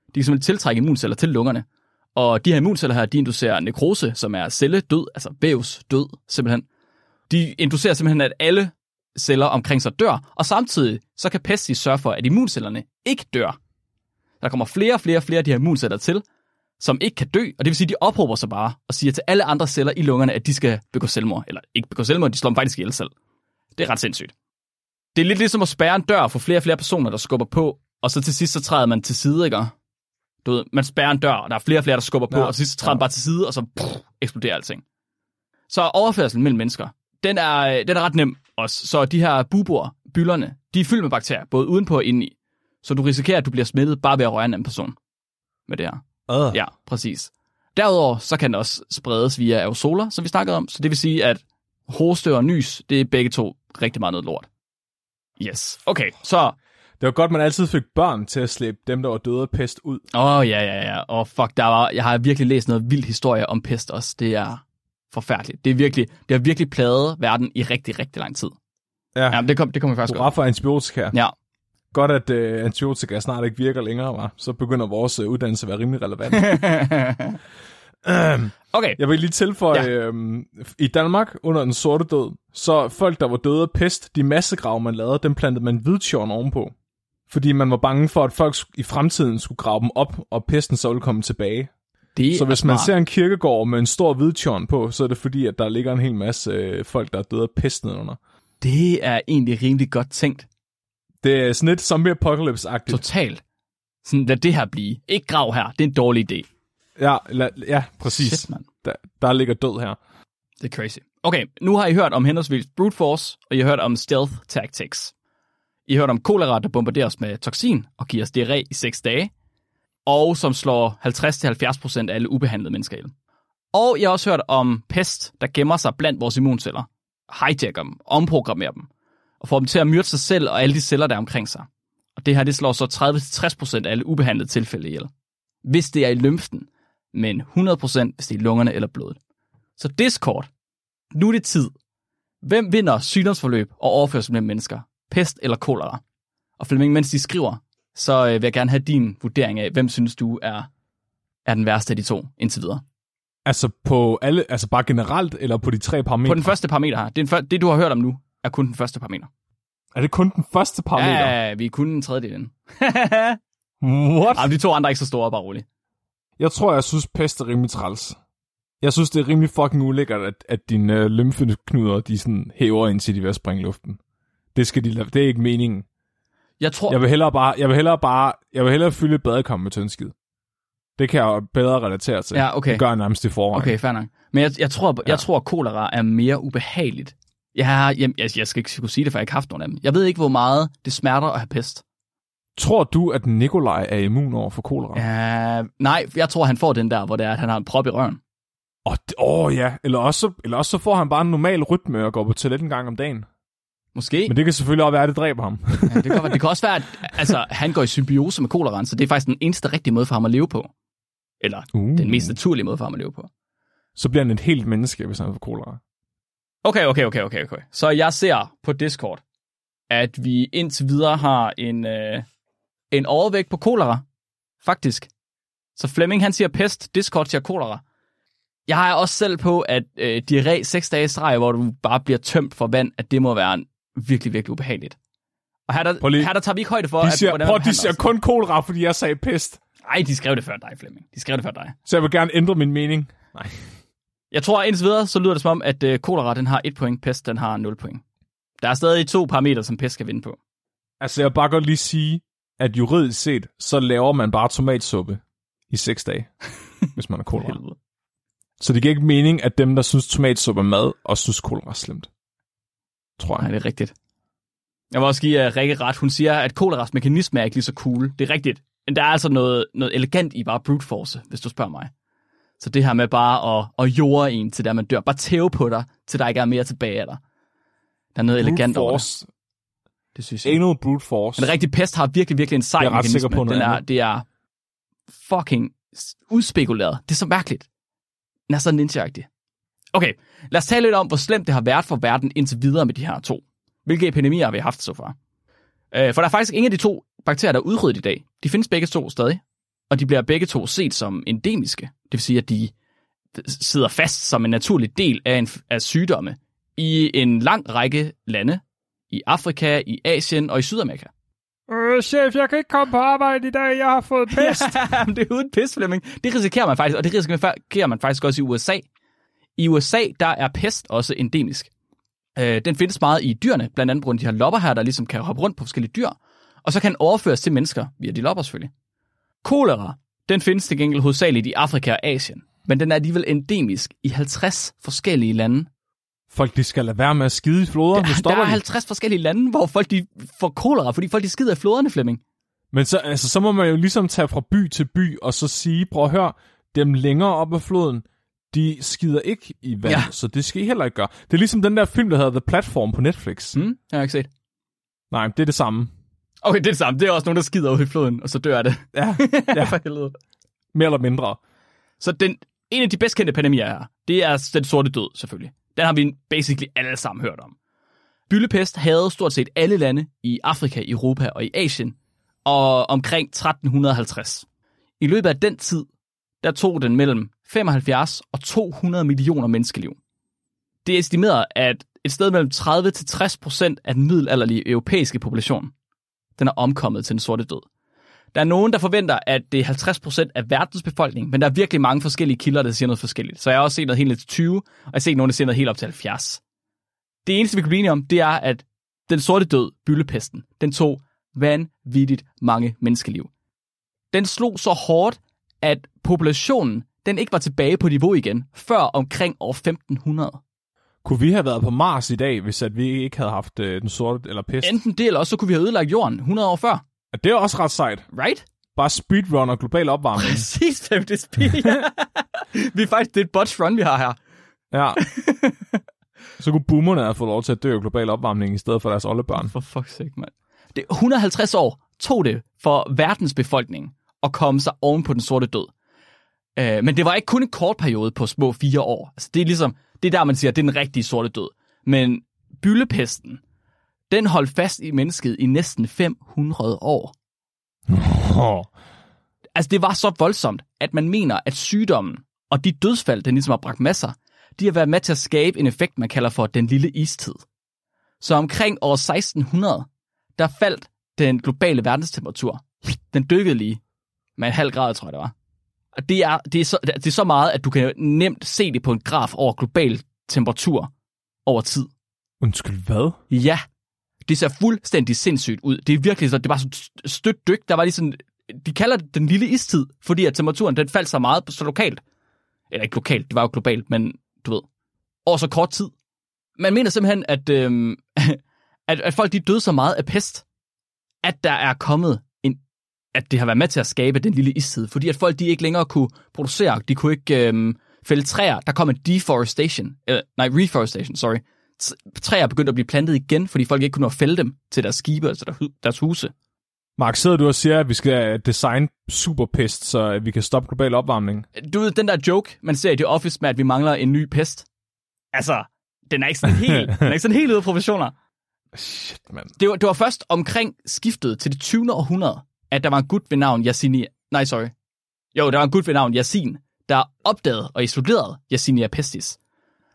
De kan simpelthen tiltrække immunceller til lungerne. Og de her immunceller her, de inducerer nekrose, som er celledød, altså vævsdød simpelthen. De inducerer simpelthen, at alle celler omkring sig dør, og samtidig så kan pestis sørge for, at immuncellerne ikke dør. Der kommer flere og flere og flere af de her immunceller til, som ikke kan dø, og det vil sige, at de ophober sig bare og siger til alle andre celler i lungerne, at de skal begå selvmord. Eller ikke begå selvmord, de slår dem faktisk ihjel selv. Det er ret sindssygt. Det er lidt ligesom at spærre en dør for flere og flere personer, der skubber på, og så til sidst så træder man til side, ikke? Du ved, man spærrer en dør, og der er flere og flere, der skubber på, ja. og til sidst så træder ja. man bare til side, og så pff, eksploderer alting. Så overførselen mellem mennesker, den er, den er ret nem også. Så de her buboer, byllerne, de er fyldt med bakterier, både udenpå og indeni. Så du risikerer, at du bliver smittet bare ved at røre en anden person med det her. Uh. Ja, præcis. Derudover så kan det også spredes via aerosoler, som vi snakkede om. Så det vil sige, at hoste og nys, det er begge to rigtig meget noget lort. Yes. Okay, så... Det var godt, man altid fik børn til at slæbe dem, der var døde af pest ud. Åh, oh, ja, ja, ja. Og oh, fuck, der var, jeg har virkelig læst noget vild historie om pest også. Det er forfærdeligt. Det, er virkelig, det har virkelig plaget verden i rigtig, rigtig lang tid. Ja, ja det, kom, det kommer vi faktisk godt. for antibiotika. Ja. Godt, at uh, antibiotika snart ikke virker længere, var. så begynder vores uh, uddannelse at være rimelig relevant. um, okay. Jeg vil lige tilføje, ja. øhm, i Danmark under den sorte død, så folk, der var døde af pest, de massegrave, man lavede, dem plantede man hvidtjorn ovenpå. Fordi man var bange for, at folk i fremtiden skulle grave dem op, og pesten så ville komme tilbage. Det så hvis man ser en kirkegård med en stor hvidtjorn på, så er det fordi, at der ligger en hel masse øh, folk, der er døde af pest nedenunder. Det er egentlig rimelig godt tænkt. Det er sådan lidt zombie apocalypse-agtigt. Totalt. Sådan, lad det her blive. Ikke grav her. Det er en dårlig idé. Ja, la, ja præcis. Shit, man. Der, der ligger død her. Det er crazy. Okay, nu har I hørt om henholdsvis brute force, og I har hørt om stealth tactics. I har hørt om kolera, der bombarderer os med toksin og giver os diarré i 6 dage, og som slår 50-70% af alle ubehandlede mennesker ihjel. Og jeg har også hørt om pest, der gemmer sig blandt vores immunceller, hijacker dem, omprogrammerer dem, og får dem til at myrde sig selv og alle de celler, der er omkring sig. Og det her, det slår så 30-60% af alle ubehandlede tilfælde ihjel. Hvis det er i lymfen, men 100% hvis det er i lungerne eller blodet. Så Discord, nu er det tid. Hvem vinder sygdomsforløb og overførsel mellem mennesker? Pest eller kolera? Og Flemming, mens de skriver, så øh, vil jeg gerne have din vurdering af, hvem synes du er, er den værste af de to indtil videre. Altså på alle, altså bare generelt, eller på de tre parametre? På den første parameter her. Det, er en, det, du har hørt om nu, er kun den første parameter. Er det kun den første parameter? Ja, ja vi er kun en tredjedel inde. What? Jamen, de to andre er ikke så store, bare roligt. Jeg tror, jeg synes, pest er rimelig træls. Jeg synes, det er rimelig fucking ulækkert, at, at dine øh, lymfeknuder, de sådan hæver ind til de ved at springe luften. Det, skal de, det er ikke meningen. Jeg tror... Jeg vil hellere bare, jeg vil hellere bare, jeg vil hellere fylde et badekar med tyndskid. Det kan jeg bedre relatere til. Ja, okay. Det gør jeg nærmest i forvejen. Okay, fair nok. Men jeg, jeg tror, jeg ja. tror, at kolera er mere ubehageligt. Jeg, har, jeg, jeg, jeg skal ikke kunne sige det, for jeg har ikke haft nogen af dem. Jeg ved ikke, hvor meget det smerter at have pest. Tror du, at Nikolaj er immun over for kolera? Uh, nej, jeg tror, han får den der, hvor det er, at han har en prop i røven. Åh, oh, oh, ja. Eller også, eller også så får han bare en normal rytme og går på toilet en gang om dagen. Måske. Men det kan selvfølgelig også være, at det dræber ham. ja, det, kan, det kan også være, at altså, han går i symbiose med koleraen, så det er faktisk den eneste rigtige måde for ham at leve på. Eller uh. den mest naturlige måde for ham at leve på. Så bliver han et helt menneske, hvis han får kolera. Okay, okay, okay, okay, okay. Så jeg ser på Discord, at vi indtil videre har en, øh, en overvægt på kolera. Faktisk. Så Flemming, han siger pest, Discord siger kolera. Jeg har også selv på, at øh, diarré 6 dage streg, hvor du bare bliver tømt for vand, at det må være en virkelig, virkelig ubehageligt. Og her der, lige, her der tager vi ikke højde for, de siger, at, hvordan prøv, de siger kun kolera, fordi jeg sagde pest. Nej, de skrev det før dig, Flemming. De skrev det før dig. Så jeg vil gerne ændre min mening. Nej. Jeg tror indtil videre, så lyder det som om, at øh, kolera den har 1 point, pest den har 0 point. Der er stadig to parametre, som pest kan vinde på. Altså, jeg vil bare godt lige sige, at juridisk set, så laver man bare tomatsuppe i 6 dage, hvis man er kolera. Så det giver ikke mening, at dem, der synes tomatsuppe er mad, og synes kolera er slemt. Tror jeg. Nej, det er rigtigt. Jeg vil også give uh, Rikke ret. Hun siger, at koleras mekanisme er ikke lige så cool. Det er rigtigt. Men der er altså noget, noget elegant i bare brute force, hvis du spørger mig. Så det her med bare at, at jorde en til der man dør. Bare tæve på dig, til der ikke er mere tilbage af dig. Der er noget brute elegant force. over det. Det synes jeg. Anal brute force. En rigtig pest har virkelig, virkelig en sej Jeg er ret mekanisme. sikker på Den er, det er fucking udspekuleret. Det er så mærkeligt. Den er så ninja. Okay, lad os tale lidt om, hvor slemt det har været for verden indtil videre med de her to. Hvilke epidemier har vi haft så far? Øh, for der er faktisk ingen af de to bakterier, der er udryddet i dag. De findes begge to stadig, og de bliver begge to set som endemiske. Det vil sige, at de sidder fast som en naturlig del af, en, af sygdomme i en lang række lande. I Afrika, i Asien og i Sydamerika. Øh, chef, jeg kan ikke komme på arbejde i dag. Jeg har fået pest. Ja, men det er uden pis, Flemming. Det risikerer man faktisk, og det risikerer man faktisk også i USA. I USA, der er pest også endemisk. Øh, den findes meget i dyrene, blandt andet på grund af de her lopper her, der ligesom kan hoppe rundt på forskellige dyr, og så kan den overføres til mennesker via de lopper selvfølgelig. Kolera, den findes til gengæld hovedsageligt i Afrika og Asien, men den er alligevel endemisk i 50 forskellige lande. Folk, de skal lade være med at skide i floder. Der stopper er de. 50 forskellige lande, hvor folk de får kolera, fordi folk de skider i floderne, Flemming. Men så, altså, så må man jo ligesom tage fra by til by, og så sige, prøv at høre, dem længere op ad floden, de skider ikke i vand, Ja. så det skal I heller ikke gøre. Det er ligesom den der film, der hedder The Platform på Netflix. Mm. Jeg har ikke set. Nej, det er det samme. Okay, det er det samme. Det er også nogen, der skider ud i floden, og så dør det. Ja, Ja. For helvede. mere eller mindre. Så den, en af de bedst kendte pandemier her, det er den sorte død, selvfølgelig. Den har vi basically alle sammen hørt om. Byllepest havde stort set alle lande i Afrika, Europa og i Asien, og omkring 1350. I løbet af den tid, der tog den mellem 75 og 200 millioner menneskeliv. Det er estimeret, at et sted mellem 30 til 60 procent af den middelalderlige europæiske population, den er omkommet til den sorte død. Der er nogen, der forventer, at det er 50% af verdens befolkning, men der er virkelig mange forskellige kilder, der siger noget forskelligt. Så jeg har også set noget helt ned til 20, og jeg har set nogen, der siger noget helt op til 70. Det eneste, vi kan blive enige om, det er, at den sorte død, byllepesten, den tog vanvittigt mange menneskeliv. Den slog så hårdt, at populationen den ikke var tilbage på niveau igen, før omkring år 1500. Kunne vi have været på Mars i dag, hvis at vi ikke havde haft øh, den sorte eller pest? Enten det, eller også så kunne vi have ødelagt jorden 100 år før. Det er også ret sejt. Right? Bare speedrun og global opvarmning. Præcis, det spil. vi er faktisk, det er et botch run, vi har her. ja. Så kunne boomerne have fået lov til at dø af global opvarmning i stedet for deres oldebørn. For fuck's sake, mand. Det 150 år tog det for verdens befolkning at komme sig oven på den sorte død. Øh, men det var ikke kun en kort periode på små fire år. Altså, det er ligesom, det er der, man siger, det er den rigtige sorte død. Men byllepesten, den holdt fast i mennesket i næsten 500 år. Oh. Altså, det var så voldsomt, at man mener, at sygdommen og de dødsfald, den ligesom har bragt med sig, de har været med til at skabe en effekt, man kalder for den lille istid. Så omkring år 1600, der faldt den globale verdenstemperatur. Den dykkede lige med en halv grad, tror jeg det var. Det er, det, er så, det er så meget, at du kan nemt se det på en graf over global temperatur over tid. Undskyld, hvad? Ja, det ser fuldstændig sindssygt ud. Det er virkelig så, det var sådan et stødt dyk. Der var lige sådan, de kalder det den lille istid, fordi at temperaturen den faldt så meget så lokalt. Eller ikke lokalt, det var jo globalt, men du ved, over så kort tid. Man mener simpelthen, at, øhm, at, at folk de døde så meget af pest, at der er kommet at det har været med til at skabe den lille istid, fordi at folk de ikke længere kunne producere, de kunne ikke øhm, fælde træer. Der kom en deforestation, eller, nej, reforestation, sorry. Træer begyndte at blive plantet igen, fordi folk ikke kunne nå at fælde dem til deres skibe, altså der- deres huse. Mark, sidder du og siger, at vi skal designe superpest, så at vi kan stoppe global opvarmning? Du ved, den der joke, man ser i The Office med, at vi mangler en ny pest. Altså, den er ikke sådan helt, den er ikke sådan helt ude af proportioner. Shit, mand. Det var, det var først omkring skiftet til det 20. århundrede, at der var en gut ved navn Yersinia... Nej, sorry. Jo, der var en gut ved navn Yersin, der opdagede og isolerede Yersinia pestis.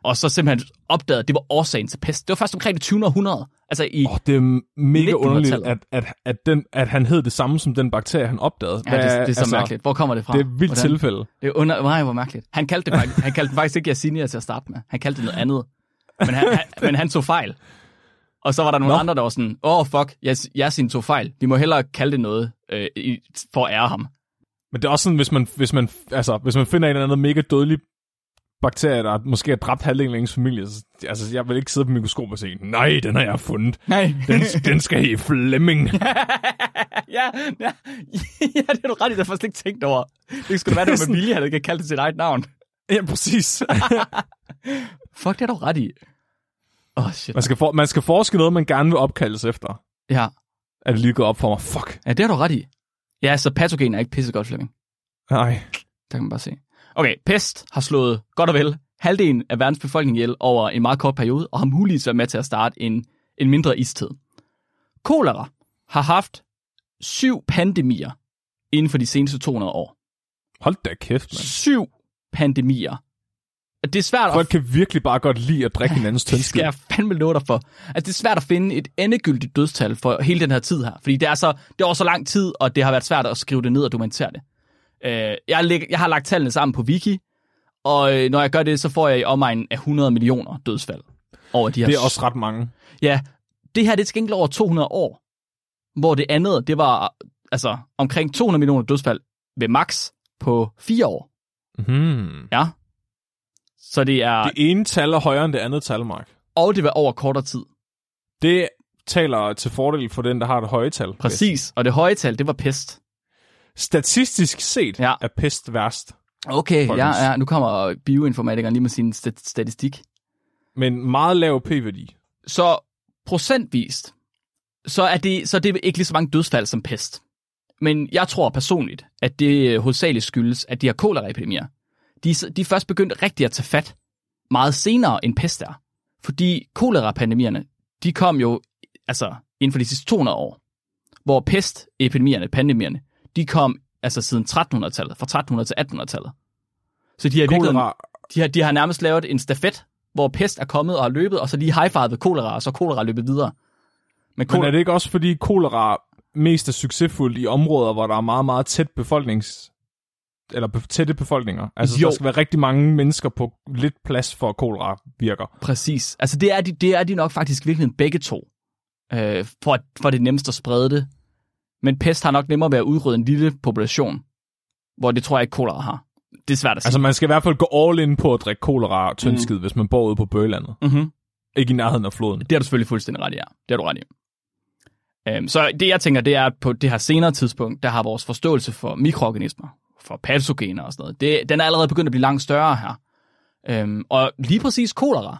Og så simpelthen opdagede, at det var årsagen til pest. Det var først omkring det 20. århundrede. Altså i... Oh, det er mega 1900-tallet. underligt, at, at, at, den, at han hed det samme som den bakterie, han opdagede. ja, det, det er så altså, mærkeligt. Hvor kommer det fra? Det er et vildt Hvordan? tilfælde. Det er under... Nej, hvor mærkeligt. Han kaldte det, faktisk, han kaldte det faktisk ikke Yersinia til at starte med. Han kaldte det noget andet. Men han, han, men han tog fejl. Og så var der nogle Nå. andre, der var sådan, åh oh, fuck, Yas- Yasin tog fejl. Vi må hellere kalde det noget øh, for at ære ham. Men det er også sådan, hvis man, hvis man, altså, hvis man finder en eller anden mega dødelig bakterie, der måske har dræbt halvdelen af ens familie, så, altså, jeg vil ikke sidde på mikroskop og sige, nej, den har jeg fundet. Nej. Den, den skal i Flemming. ja, ja, ja, det er du ret i, det har jeg faktisk ikke tænkt over. Det skulle være noget med vilje, han ikke kan kalde det sit eget navn. ja, præcis. Fuck, det er du ret i. Oh, shit. Man skal, for, man skal forske noget, man gerne vil opkaldes efter. Ja, Er det lige gået op for mig? Fuck. ja det har du ret i. Ja, så patogen er ikke pissegodt, Flemming. Nej. Der kan man bare se. Okay, pest har slået godt og vel halvdelen af verdens befolkning ihjel over en meget kort periode, og har muligvis været med til at starte en, en mindre istid. Kolera har haft syv pandemier inden for de seneste 200 år. Hold da kæft, mand. Syv pandemier. Det er svært Folk at kan virkelig bare godt lide at drikke hinandens det skal jeg fandme love dig for. Altså, det er svært at finde et endegyldigt dødstal for hele den her tid her. Fordi det er, så, det er over så lang tid, og det har været svært at skrive det ned og dokumentere det. Øh, jeg, læg, jeg har lagt tallene sammen på Wiki, og øh, når jeg gør det, så får jeg i omegnen af 100 millioner dødsfald over de her... Det er også ret mange. Ja, det her det er til gengæld over 200 år, hvor det andet, det var altså omkring 200 millioner dødsfald ved max på fire år. Hmm. Ja. Så det er... Det ene tal er højere end det andet tal, Mark. Og det var over kortere tid. Det taler til fordel for den, der har det høje tal. Præcis. Og det høje tal, det var pest. Statistisk set Ja. er pest værst. Okay, Folkens. ja, ja, nu kommer bioinformatikeren lige med sin st- statistik. Men meget lav p-værdi. Så procentvist, så er, det, så er det ikke lige så mange dødsfald som pest. Men jeg tror personligt, at det hovedsageligt skyldes, at de her koleraepidemier, de, de er først begyndt rigtig at tage fat meget senere end pest er. Fordi kolerapandemierne, de kom jo altså inden for de sidste 200 år, hvor pestepidemierne, pandemierne, de kom altså siden 1300-tallet, fra 1300 til 1800-tallet. Så de har, Kolera, de, har, de har nærmest lavet en stafet, hvor pest er kommet og har løbet, og så lige high ved kolera, og så er kolera løbet videre. Men, men kolera, er det ikke også fordi kolera mest er succesfuldt i områder, hvor der er meget, meget tæt befolknings eller tætte befolkninger. Altså, Jo. der skal være rigtig mange mennesker på lidt plads for, at kolera virker. Præcis. Altså, det er de, det er de nok faktisk virkelig begge to, øh, for, at, for det nemmest at sprede det. Men pest har nok nemmere ved at udrydde en lille population, hvor det tror jeg ikke kolera har. Det er svært at sige. Altså, man skal i hvert fald gå all in på at drikke kolera og tyndskid, mm. hvis man bor ude på bøgelandet. mm-hmm. Ikke i nærheden af floden. Det har du selvfølgelig fuldstændig ret i, ja. Det har du ret i. Øhm, så det, jeg tænker, det er, at på det her senere tidspunkt, der har vores forståelse for mikroorganismer, for patogener og sådan noget, det, den er allerede begyndt at blive langt større her. Øhm, og lige præcis kolera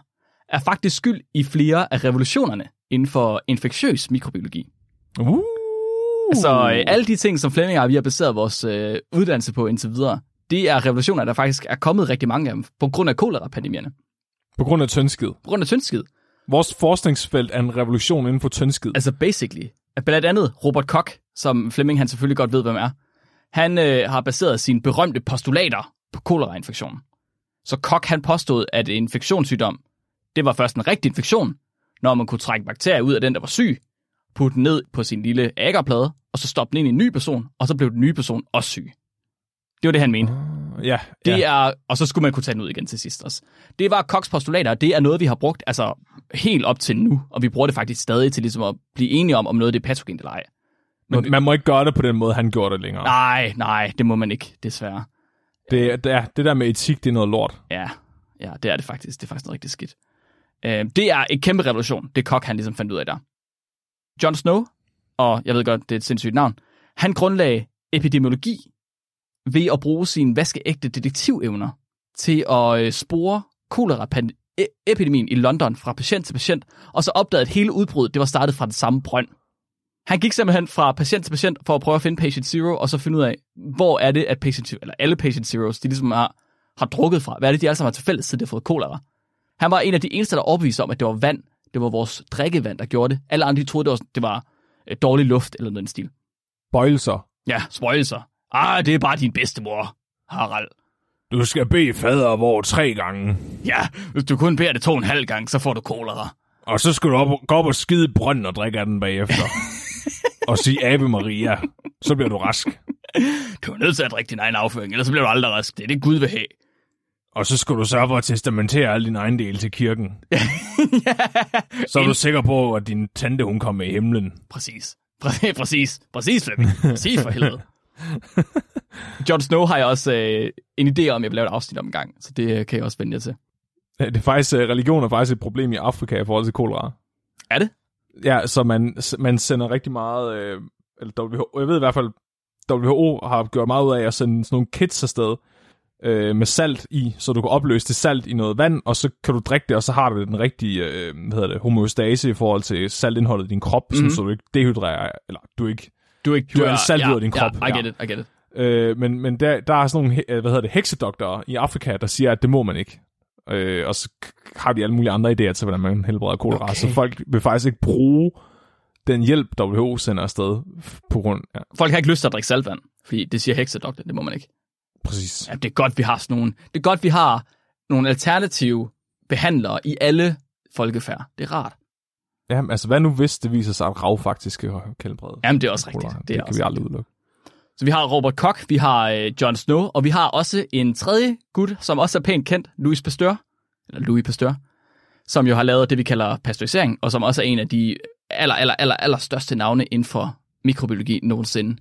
er faktisk skyld i flere af revolutionerne inden for infektiøs mikrobiologi. Uh. Så øh, alle de ting, som Flemming og vi har baseret vores øh, uddannelse på indtil videre, det er revolutioner, der faktisk er kommet rigtig mange af dem, på grund af kolera-pandemierne. På grund af tyndskid. På grund af tyndskid. Vores forskningsfelt er en revolution inden for tyndskid. Altså basically. Blandt andet Robert Koch, som Flemming han selvfølgelig godt ved, hvem er. Han øh, har baseret sine berømte postulater på kolerainfektion. Så Koch han påstod, at en infektionssygdom, det var først en rigtig infektion, når man kunne trække bakterier ud af den, der var syg, putte den ned på sin lille agerplade, og så stoppe den ind i en ny person, og så blev den nye person også syg. Det var det, han mente. Ja, Det ja. er, og så skulle man kunne tage den ud igen til sidst også. Det var Kochs postulater, og det er noget, vi har brugt altså, helt op til nu, og vi bruger det faktisk stadig til ligesom at blive enige om, om noget det er patogent eller ej. Men man må ikke gøre det på den måde, han gjorde det længere. Nej, nej, det må man ikke, desværre. Det, det, er, det der med etik, det er noget lort. Ja, ja, det er det faktisk. Det er faktisk noget rigtig skidt. Øh, det er en kæmpe revolution, det Koch han ligesom fandt ud af der. Jon Snow, og jeg ved godt, det er et sindssygt navn, han grundlagde epidemiologi ved at bruge sine vaskeægte detektivevner til at øh, spore kolera-epidemien i London fra patient til patient, og så opdagede, at hele udbruddet det var startet fra den samme brønd. Han gik simpelthen fra patient til patient for at prøve at finde patient zero, og så finde ud af, hvor er det, at patient, eller alle patient zeros, de ligesom har, har drukket fra. Hvad er det, de alle sammen har til fælles, siden de har fået kolera? Han var en af de eneste, der overbeviste om, at det var vand. Det var vores drikkevand, der gjorde det. Alle andre de troede, det var, det var øh, dårlig luft eller noget i den stil. Bøjelser. Ja, spøjelser. Ah, det er bare din bedstemor, Harald. Du skal bede fader over tre gange. Ja, hvis du kun beder det to og en halv gang, så får du kolera. Og så skal du op, gå op og skide brønden og drikke af den bagefter. og sige Ave Maria. Så bliver du rask. Du er nødt til at drikke din egen afføring, ellers så bliver du aldrig rask. Det er det, Gud vil have. Og så skal du sørge for at testamentere alle dine ejendele til kirken. Så er du sikker på, at din tante, hun kommer i himlen. Præcis. Præcis, præcis, præcis, Flemming. Præcis for helvede. Jon Snow har jeg også øh, en idé om, jeg vil lave et afsnit om en gang, så det øh, kan jeg også vende jer til. Det er faktisk, øh, religion er faktisk et problem i Afrika i forhold til kolera. Er det? Ja, så man, man sender rigtig meget, øh, eller WHO, jeg ved i hvert fald, WHO har gjort meget ud af at sende sådan nogle kits afsted øh, med salt i, så du kan opløse det salt i noget vand, og så kan du drikke det, og så har du den rigtige øh, hvad hedder det, homeostase i forhold til saltindholdet i din krop, mm-hmm. sådan, så du ikke dehydrerer, eller du ikke Du ikke alt salt ud af din krop. Ja, I get it, I get it. Øh, men men der, der er sådan nogle, øh, hvad hedder det, heksedoktorer i Afrika, der siger, at det må man ikke. Øh, og så har de alle mulige andre idéer til, hvordan man helbreder kolera. Okay. Så folk vil faktisk ikke bruge den hjælp, WHO sender afsted på grund af... Ja, Folk har ikke lyst til at drikke saltvand, fordi det siger heksedoktor, det må man ikke. præcis. Ja, det er godt, vi har sådan nogle, det er godt, vi har nogle alternative behandlere i alle folkefærd. Det er rart. Ja, altså hvad nu hvis det viser sig, at rav faktisk kan helbrede Jamen, det er også rigtigt. Det, Det, er kan også vi aldrig udelukke. Så vi har Robert Koch, vi har øh, Jon Snow, og vi har også en tredje gut, som også er pænt kendt, Louis Pasteur, eller Louis Pasteur, som jo har lavet det, vi kalder pasteurisering, og som også er en af de aller, aller, aller, aller største navne inden for mikrobiologi nogensinde.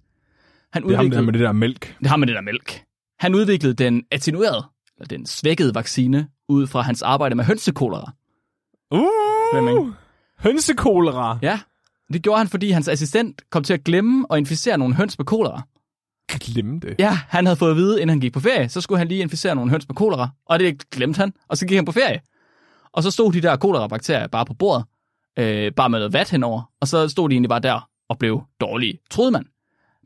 Han Det er ham der udviklede, med det der mælk. det har med det der mælk. Han udviklede den attenuerede, eller den svækkede vaccine, ud fra hans arbejde med hønsekolera. Uh! Hønsekolera. Ja, det gjorde han, fordi hans assistent kom til at glemme at inficere nogle høns med kolera glemme det. Ja, han havde fået at vide, inden han gik på ferie, så skulle han lige inficere nogle høns med kolera, og det glemte han, og så gik han på ferie. Og så stod de der kolera-bakterier bare på bordet, øh, bare med noget vat henover, og så stod de egentlig bare der og blev dårlige, troede man.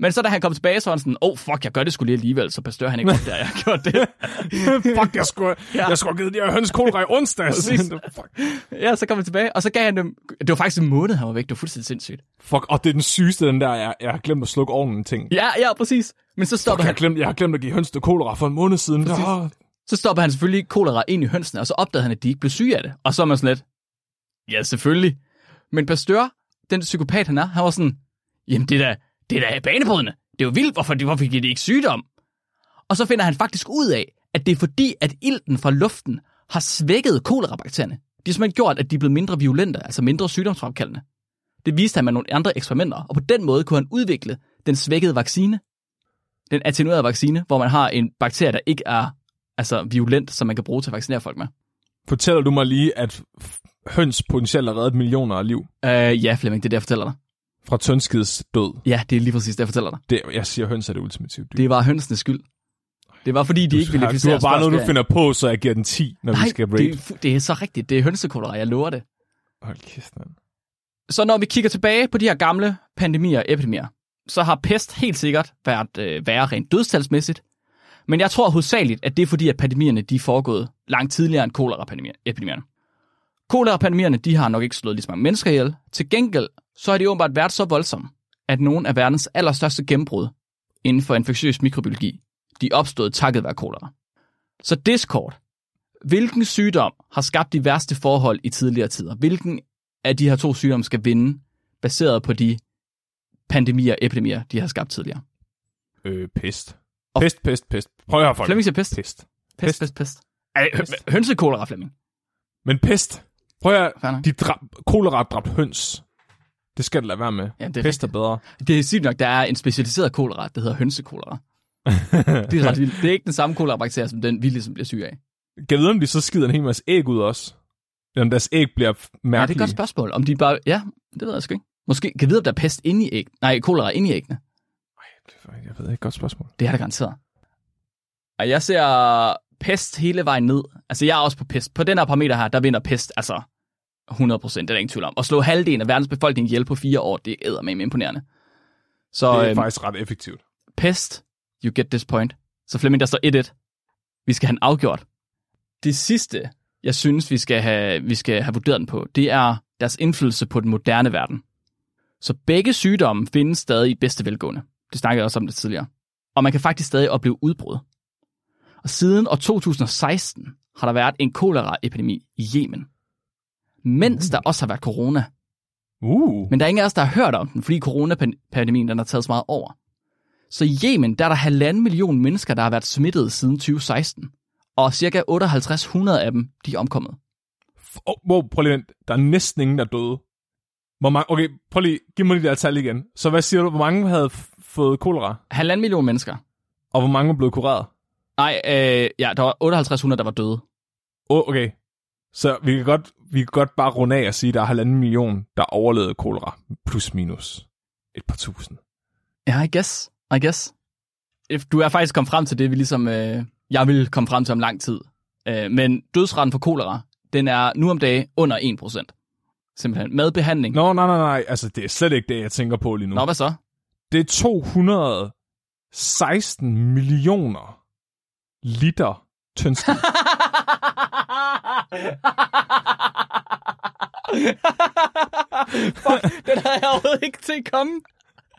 Men så da han kom tilbage, så var han sådan, oh fuck, jeg gør det skulle lige alligevel, så Pasteur han ikke opdager, jeg har gjort det. Fuck, jeg skulle, Ja. ja. jeg skulle have givet de her hønsekolera i. Præcis. Fuck. ja, så kom han tilbage, og så gav han dem, det var faktisk en måned, han var væk, det var fuldstændig sindssygt. Fuck, og det er den sygeste, den der, jeg, jeg har glemt at slukke ovnen ting. Ja, ja, præcis. Men så Fuck, stopper jeg, han, har glemt, jeg har glemt at give hønsene kolera for en måned siden. Oh, så stopper han selvfølgelig kolera ind i hønsene, og så opdagede han, at de ikke blev syge af det. Og så er man sådan lidt, ja, selvfølgelig. Men Pasteur, den psykopat han er, han var sådan, jamen det er da, det er da banebrydende. Det er jo vildt, hvorfor, hvorfor giver de ikke sygdom? Og så finder han faktisk ud af, at det er fordi, at ilten fra luften har svækket kolerabakterierne. Det har simpelthen gjort, at de er blevet mindre violente, altså mindre sygdomsfremkaldende. Det viste han med nogle andre eksperimenter, og på den måde kunne han udvikle den svækkede vaccine. Den attenuerede vaccine, hvor man har en bakterie, der ikke er altså violent, som man kan bruge til at vaccinere folk med. Fortæller du mig lige, at høns potentielt har reddet millioner af liv Uh, ja, Flemming, det er det, jeg fortæller dig. Fra tønskids død? Ja, det er lige præcis det, jeg fortæller dig. Det, jeg siger, høns er det ultimative dyr. Det var hønsenes skyld. Det var fordi, de ikke ville du har bare noget, du finder på, så jeg giver den 10, når Nej, vi skal det, rate. fu- det er så rigtigt. Det er hønsekolera, jeg lover det. Hold kæft, mand. Så når vi kigger tilbage på de her gamle pandemier og epidemier, så har pest helt sikkert været øh, værre rent dødstalsmæssigt. Men jeg tror hovedsageligt, at det er fordi, at pandemierne de er foregået langt tidligere end kolera-epidemierne. Kolera-epidemierne de har nok ikke slået lige så mange mennesker ihjel. Til gengæld så har de åbenbart været så voldsomme, at nogle af verdens allerstørste gennembrud inden for infektiøs mikrobiologi, de opstået takket være kolera. Så Discord. Hvilken sygdom har skabt de værste forhold i tidligere tider? Hvilken af de her to sygdomme skal vinde, baseret på de pandemier og epidemier, de har skabt tidligere? Øh, pest. Og- Pest, pest, pest. Prøv at høre, folk. Flemming siger pest. Pest. Pest, pest, pest. Ej, hø- hønsekolera, Flemming. Men pest. Prøv at høre, de drab, kolera dræbt høns. Det skal du lade være med. Ja, det er pest er bedre. Det er sygt nok, der er en specialiseret kolera, der hedder hønsekolera. Det er ret vildt. Det er ikke den samme kolera-bakterie, som den vi ligesom bliver syge af. Kan vide, om de så skider en hel masse æg ud også? Eller om deres æg bliver f- Ja, det er mærkelige? et godt spørgsmål. Om de bare... Ja, det ved jeg sgu ikke. Måske kan vide, om der er pest inde i æg. Nej, kolera inde i æggene. Jeg ved ikke, godt spørgsmål. Det er der garanteret. Og jeg ser pest hele vejen ned. Altså, jeg er også på pest. På den her parameter her, der vinder pest, altså 100 procent, det er der ingen tvivl om. At slå halvdelen af verdens befolkning ihjel på fire år, det er med imponerende. Så Det er øhm, faktisk ret effektivt. pest, you get this point. Så Flemming, der står 1-1. Vi skal have den afgjort. Det sidste, jeg synes, vi skal, have, vi skal have vurderet den på, det er deres indflydelse på den moderne verden. Så begge sygdomme findes stadig i bedste velgående. Det snakkede jeg også om det tidligere. Og man kan faktisk stadig opleve udbrud. Og siden år 2016 har der været en koleraepidemi i Yemen. Mens der også har været corona. Uh. Men der er ingen af os, der har hørt om den, fordi coronapandemien den har taget så meget over. Så i Yemen, der er der halvanden million mennesker, der har været smittet siden 2016. Og cirka 5800 af dem, de er omkommet. Oh, wow, prøv lige. Der er næsten ingen, der er døde. Hvor mange, okay, prøv lige, giv mig de der tal igen. Så hvad siger du, hvor mange havde fået kolera? Halvanden million mennesker. Og hvor mange blevet kureret? Nej, øh, ja, der var 5800, der var døde. Oh, okay. Så vi kan, godt, vi kan godt bare runde af og sige, at der er halvanden million, der overlevede kolera. Plus minus et par tusind. Ja, I guess. I guess. If du er faktisk kommet frem til det, vi ligesom... Øh, jeg vil komme frem til om lang tid. Øh, men dødsraten for kolera, den er nu om dagen under 1%. Simpelthen. Med behandling. Nå, nej, nej, nej. Altså, det er slet ikke det, jeg tænker på lige nu. Nå, hvad så? Det er 216 millioner liter tyndskid. Fuck, den havde jeg overhovedet ikke til at komme.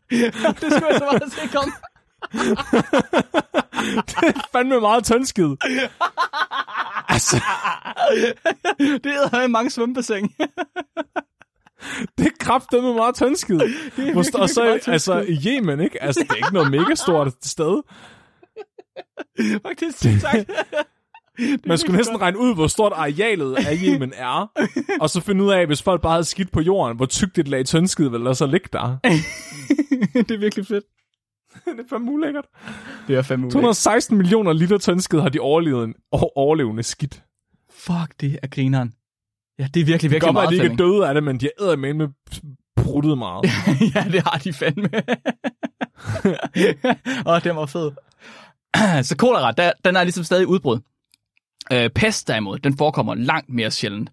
det skulle jeg så meget at komme. det er fandme meget tyndskid. altså, Det hedder mange svømmebassin. det er kraftedeme meget tyndskid. Og så, altså, i Yemen, ikke? Altså, det er ikke noget mega stort sted. Faktisk, det, sagt. Man skulle næsten regne ud, hvor stort arealet af Yemen er, og så finde ud af, hvis folk bare havde skidt på jorden, hvor tykt et lag tyndskid vil der så ligge der. det er virkelig fedt. det er fandme ulækkert. Det er fandme 216 millioner liter tyndskid har de overlevet en overlevende skidt. Fuck, det er grineren. Ja, det er virkelig, Det virkelig godt at meget de ikke er døde af det, men de er med med bruttet meget. ja, det har de fandme. Åh, det var fed. Så kolera, der, den er ligesom stadig udbrud. Øh, pest derimod, den forekommer langt mere sjældent.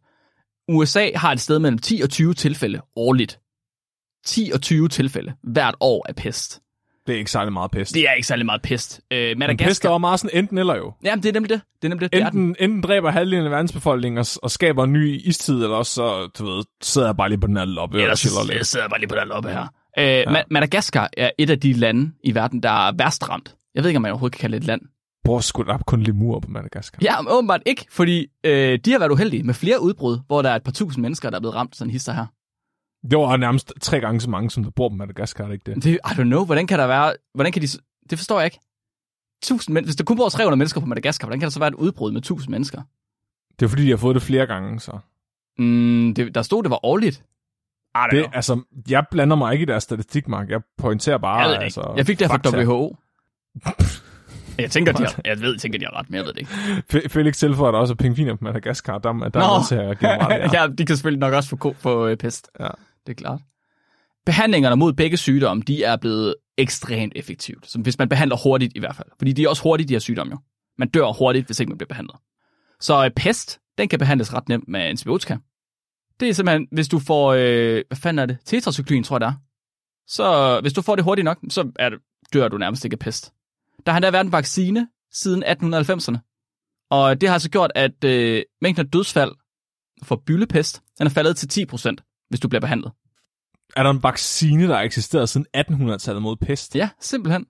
USA har et sted mellem 10 og 20 tilfælde årligt. 10 og 20 tilfælde hvert år af pest. Det er ikke særlig meget pest. Det er ikke særlig meget pest. Øh, men pest er Madagaskar... jo meget sådan enten eller jo. Jamen, det er nemlig det. Det er nemlig det. det er den. Enten, enten dræber halvdelen af verdens befolkning og, og skaber en ny istid, eller også så, du ved, sidder jeg bare lige på den her loppe jeg lidt. sidder jeg bare lige på den loppe her. Øh, ja. Madagaskar er et af de lande i verden, der er værst ramt. Jeg ved ikke, om man overhovedet kan kalde det et land. Hvor skulle der kun lemur på Madagaskar? Ja, men åbenbart ikke, fordi øh, de har været uheldige med flere udbrud, hvor der er et par tusind mennesker, der er blevet ramt sådan hister her. Det var nærmest tre gange så mange, som der bor på Madagaskar, er det ikke det? Det, I don't know, hvordan kan der være, hvordan kan de, det forstår jeg ikke. Tusind men, hvis der kun bor 300 mennesker på Madagaskar, hvordan kan der så være et udbrud med 1000 mennesker? Det er fordi, de har fået det flere gange, så. Mm, det, der stod, det var årligt. Det, know. altså, jeg blander mig ikke i deres statistik, Mark. Jeg pointerer bare, Jeg ved altså... Jeg fik det fra WHO. Jeg tænker, de har, jeg ved, jeg tænker, de har ret, men jeg ved det ikke. Fe- Felix tilføjer der også, at pingviner på Madagaskar, der, der er nødt til at ret, ja. ja, de kan selvfølgelig nok også få, ko- få øh, pest. Ja. Det er klart. Behandlingerne mod begge sygdomme, de er blevet ekstremt effektivt. Så hvis man behandler hurtigt i hvert fald. Fordi de er også hurtigt, de her sygdomme jo. Man dør hurtigt, hvis ikke man bliver behandlet. Så øh, pest, den kan behandles ret nemt med antibiotika. Det er simpelthen, hvis du får, øh, hvad fanden er det? Tetracyklin, tror jeg det er. Så hvis du får det hurtigt nok, så er det, dør du nærmest ikke af pest. Der har der været en vaccine siden 1890'erne. Og det har altså gjort, at øh, mængden af dødsfald for byllepest, den er faldet til 10%, hvis du bliver behandlet. Er der en vaccine, der har eksisteret siden 1800-tallet mod pest? Ja, simpelthen.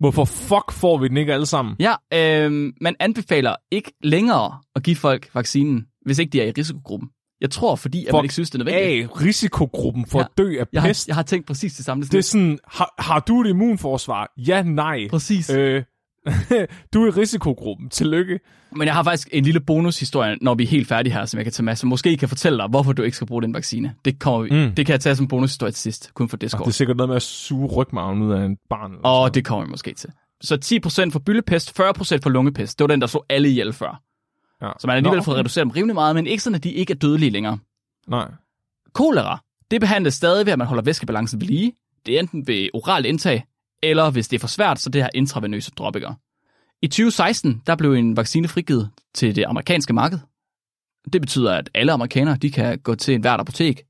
Hvorfor fuck får vi den ikke alle sammen? Ja, øh, man anbefaler ikke længere at give folk vaccinen, hvis ikke de er i risikogruppen. Jeg tror, fordi at man Fuck ikke synes, det er nødvendigt. Af risikogruppen for Ja. at dø af Jeg har, pest. jeg har tænkt præcis det samme. Det er sådan, har, har du et immunforsvar? Ja, nej. Præcis. Øh, du er i risikogruppen. Tillykke. Men jeg har faktisk en lille bonushistorie, når vi er helt færdige her, som jeg kan tage med, som måske kan fortælle dig, hvorfor du ikke skal bruge den vaccine. Det, kommer vi, Mm. det kan jeg tage som bonushistorie til sidst, kun for Det Discord. er sikkert noget med at suge rygmarven ud af en barn. Og noget. det kommer vi måske til. Så 10% for byllepest, 40% for lungepest. Det var den, der slog alle ihjel før. Ja. Så man har alligevel Nå, fået reduceret dem rimelig meget, men ikke sådan, at de ikke er dødelige længere. Nej. Kolera, det behandles stadig ved, at man holder væskebalancen ved lige. Det er enten ved oralt indtag, eller hvis det er for svært, så det her intravenøse droppinger. I 2016, der blev en vaccine frigivet til det amerikanske marked. Det betyder, at alle amerikanere, de kan gå til en hvert apotek,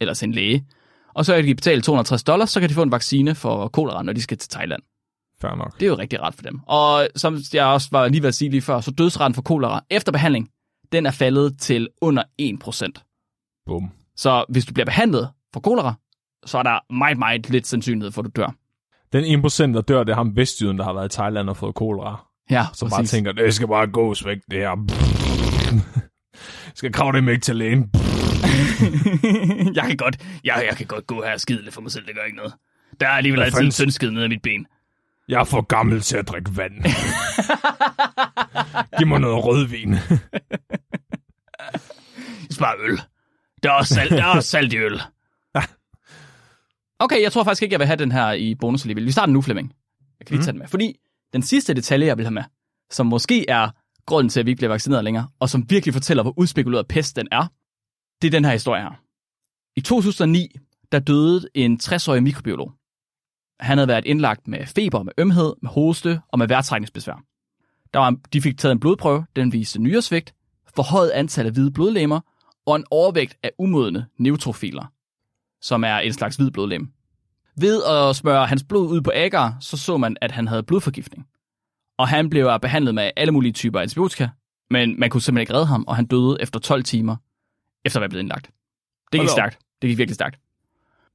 eller til en læge, og så kan de betale 260 dollars, så kan de få en vaccine for kolera, når de skal til Thailand. Fair nok. Det er jo rigtig ret for dem. Og som jeg også var lige ved at sige lige før, så dødsraten for kolera efter behandling, den er faldet til under 1%. Bum. Så hvis du bliver behandlet for kolera, så er der meget, meget lidt sandsynlighed for, at du dør. Den 1% der dør, det er ham vestjyden, der har været i Thailand og fået kolera. Ja, Så bare tænker, det skal bare gås væk, det her. skal kravle dem ikke til lægen. jeg kan godt, jeg, jeg kan godt gå her og skide lidt for mig selv, det gør ikke noget. Der er alligevel altid en tyndskid nede af mit ben. Jeg er for gammel til at drikke vand. Giv mig noget rødvin. Spar øl. Der er også salt, der er også salt i øl. Okay, jeg tror faktisk ikke, jeg vil have den her i bonus alligevel. Vi starter nu, Flemming. Jeg kan lige tage den med. Fordi den sidste detalje, jeg vil have med, som måske er grunden til, at vi ikke bliver vaccineret længere, og som virkelig fortæller, hvor udspekuleret pest den er, det er den her historie her. I 2009, der døde en 60-årig mikrobiolog. Han havde været indlagt med feber, med ømhed, med hoste og med vejrtrækningsbesvær. Der var, de fik taget en blodprøve, den viste nyresvigt, forhøjet antal af hvide blodlemmer og en overvægt af umodne neutrofiler, som er en slags hvid blodlem. Ved at smøre hans blod ud på agar, så så man, at han havde blodforgiftning. Og han blev behandlet med alle mulige typer antibiotika, men man kunne simpelthen ikke redde ham, og han døde efter 12 timer, efter at være blevet indlagt. Det gik stærkt. Det gik virkelig stærkt.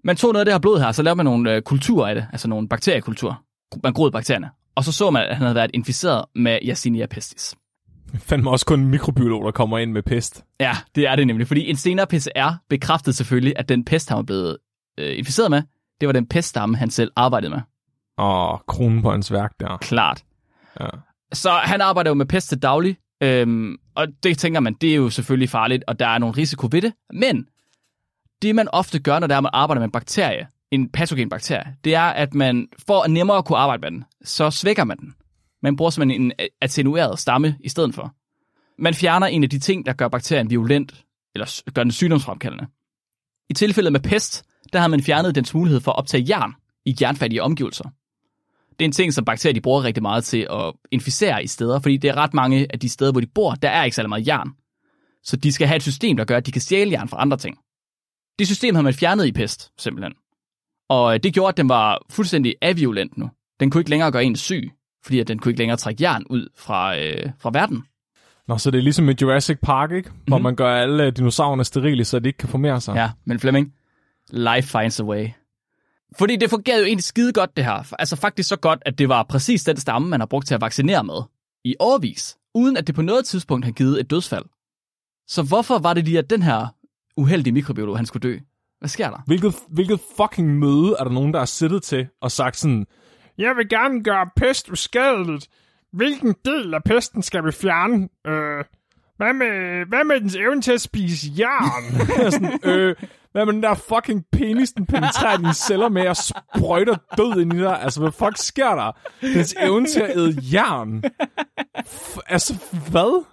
Man tog noget af det her blod her, så lavede man nogle øh, kulturer af det, altså nogle bakteriekulturer. Man groede bakterierne. Og så så man, at han havde været inficeret med Yersinia pestis. Fandme også kun en mikrobiolog, der kommer ind med pest. Ja, det er det nemlig, fordi en senere PCR bekræftede selvfølgelig, at den pest, han var blevet øh, inficeret med, det var den peststamme, han selv arbejdede med. Åh, kronen på hans værk der. Klart. Ja. Så han arbejder jo med pest til daglig, øhm, og det tænker man, det er jo selvfølgelig farligt, og der er nogle risiko ved det. Men det man ofte gør, når der er, man arbejder med en bakterie, en patogen bakterie, det er, at man for at nemmere at kunne arbejde med den, så svækker man den. Man bruger simpelthen en øh, attenueret stamme i stedet for. Man fjerner en af de ting, der gør bakterien virulent, eller gør den sygdomsfremkaldende. I tilfældet med pest, der har man fjernet dens mulighed for at optage jern i jernfattige omgivelser. Det er en ting, som bakterier de bruger rigtig meget til at inficere i steder, fordi det er ret mange af de steder, hvor de bor, der er ikke særlig meget jern. Så de skal have et system, der gør, at de kan stjæle jern fra andre ting. Det system havde man fjernet i pest, simpelthen. Og øh, det gjorde, at den var fuldstændig aviolent nu. Den kunne ikke længere gøre en syg, fordi at den kunne ikke længere trække jern ud fra, øh, fra verden. Nå, så det er ligesom i Jurassic Park, ikke? Hvor Mhm. man gør alle dinosaurerne sterile, så de ikke kan formere sig. Ja, men Flemming, life finds a way. Fordi det fungerede jo egentlig skide godt, det her. Altså faktisk så godt, at det var præcis den stamme, man har brugt til at vaccinere med i årvis, uden at det på noget tidspunkt har givet et dødsfald. Så hvorfor var det lige, at den her uheldige mikrobiolog, han skulle dø? Hvad sker der? Hvilket, hvilket fucking møde er der nogen, der har siddet til og sagt sådan, jeg vil gerne gøre pest uskadeligt. Hvilken del af pesten skal vi fjerne? Øh, hvad, med, hvad med dens evne til at spise jern? sådan, øh, hvad med den der fucking penis, den penetrerer dine celler med og sprøjter død ind i dig? Altså, hvad fuck sker der? Dens evne til at æde jern. F- altså, hvad?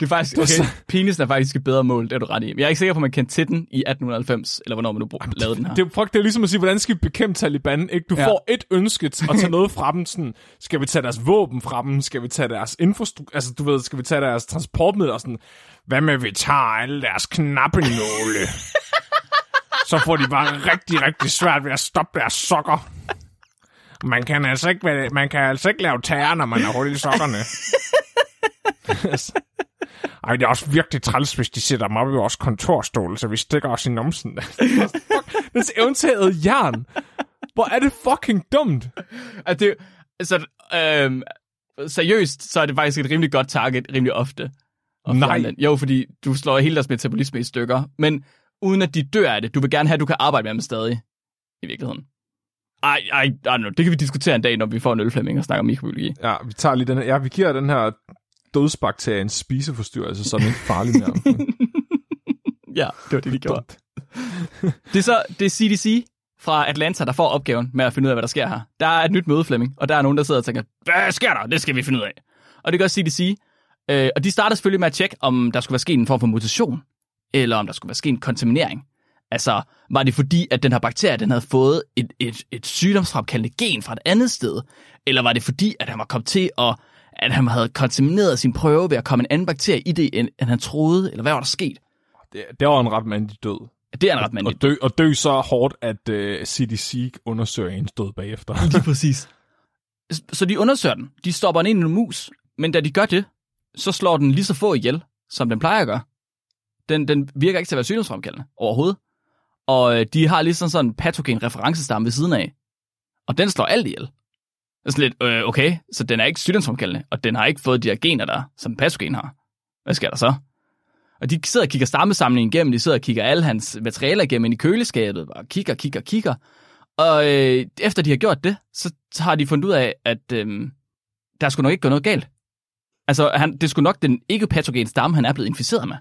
Det er faktisk, okay, penisen er faktisk et bedre mål, det er du ret i. Jeg er ikke sikker på, at man kendte til den i 1890, eller hvornår man nu br- lavede den her. Det, er- fuck, det er ligesom at sige, hvordan skal vi bekæmpe Taliban? Ikke? Du Ja. får et ønske at tage noget fra dem. Sådan, skal vi tage deres våben fra dem? Skal vi tage deres infrastruktur? Altså, du ved, skal vi tage deres transportmidler? Sådan, hvad med, vi tager alle deres knappenåle? Så får de bare rigtig, rigtig svært ved at stoppe deres sokker. Man kan altså ikke, man kan altså ikke lave terror, når man har hul i sokkerne. Ej, det er også virkelig træls, hvis de sætter dem op i vores kontorstol, så vi stikker os i numsen. Dens til at æde jern. Hvor er det fucking dumt. Altså, det, altså øhm, seriøst, så er det faktisk et rimelig godt target, rimelig ofte. at Nej. Den. Jo, fordi du slår hele deres metabolisme i stykker, men uden at de dør af det. Du vil gerne have, at du kan arbejde med dem stadig, i virkeligheden. Ej, ej, I don't know. det kan vi diskutere en dag, når vi får en ølflemming og snakker om mikrobiologi. Ja, vi tager lige den her. Ja, vi giver den her dødsbakterie en spiseforstyrrelse, ikke er farlig mere. Ja, det var det, de gjorde. Det er så det er CDC fra Atlanta, der får opgaven med at finde ud af, hvad der sker her. Der er et nyt møde, Flemming, og der er nogen, der sidder og tænker, hvad sker der? Det skal vi finde ud af. Og det gør CDC. Øh, og de starter selvfølgelig med at tjekke, om der skulle være sket en form for mutation, eller om der skulle være sket en kontaminering. Altså, var det fordi, at den her bakterie, den havde fået et, et, et sygdomsfremkaldende gen fra et andet sted? Eller var det fordi, at han var kommet til at, at han havde kontamineret sin prøve ved at komme en anden bakterie i det, end, end han troede? Eller hvad var der sket? Det, det var en ret mandig død. Det er en ret mandlig Og dø, og dø så hårdt, at uh, CDC undersøger ens død bagefter. Lige præcis. Så de undersøger den. De stopper den ind i en mus. Men da de gør det, så slår den lige så få ihjel, som den plejer at gøre. Den, den virker ikke til at være sygdomsfremkaldende overhovedet. Og øh, de har ligesom sådan en patogen referencestamme ved siden af. Og den slår alt ihjel. Det er sådan lidt, øh, okay, så den er ikke sygdomsfremkaldende, og den har ikke fået de her gener der, som pasogen har. Hvad sker der så? Og de sidder og kigger stammesamlingen igennem, de sidder og kigger alle hans materialer igennem ind i køleskabet, og kigger, kigger, kigger. Og øh, efter de har gjort det, så har de fundet ud af, at øh, der skulle nok ikke gå noget galt. Altså, han, det skulle nok den ikke-patogene stamme, han er blevet inficeret med.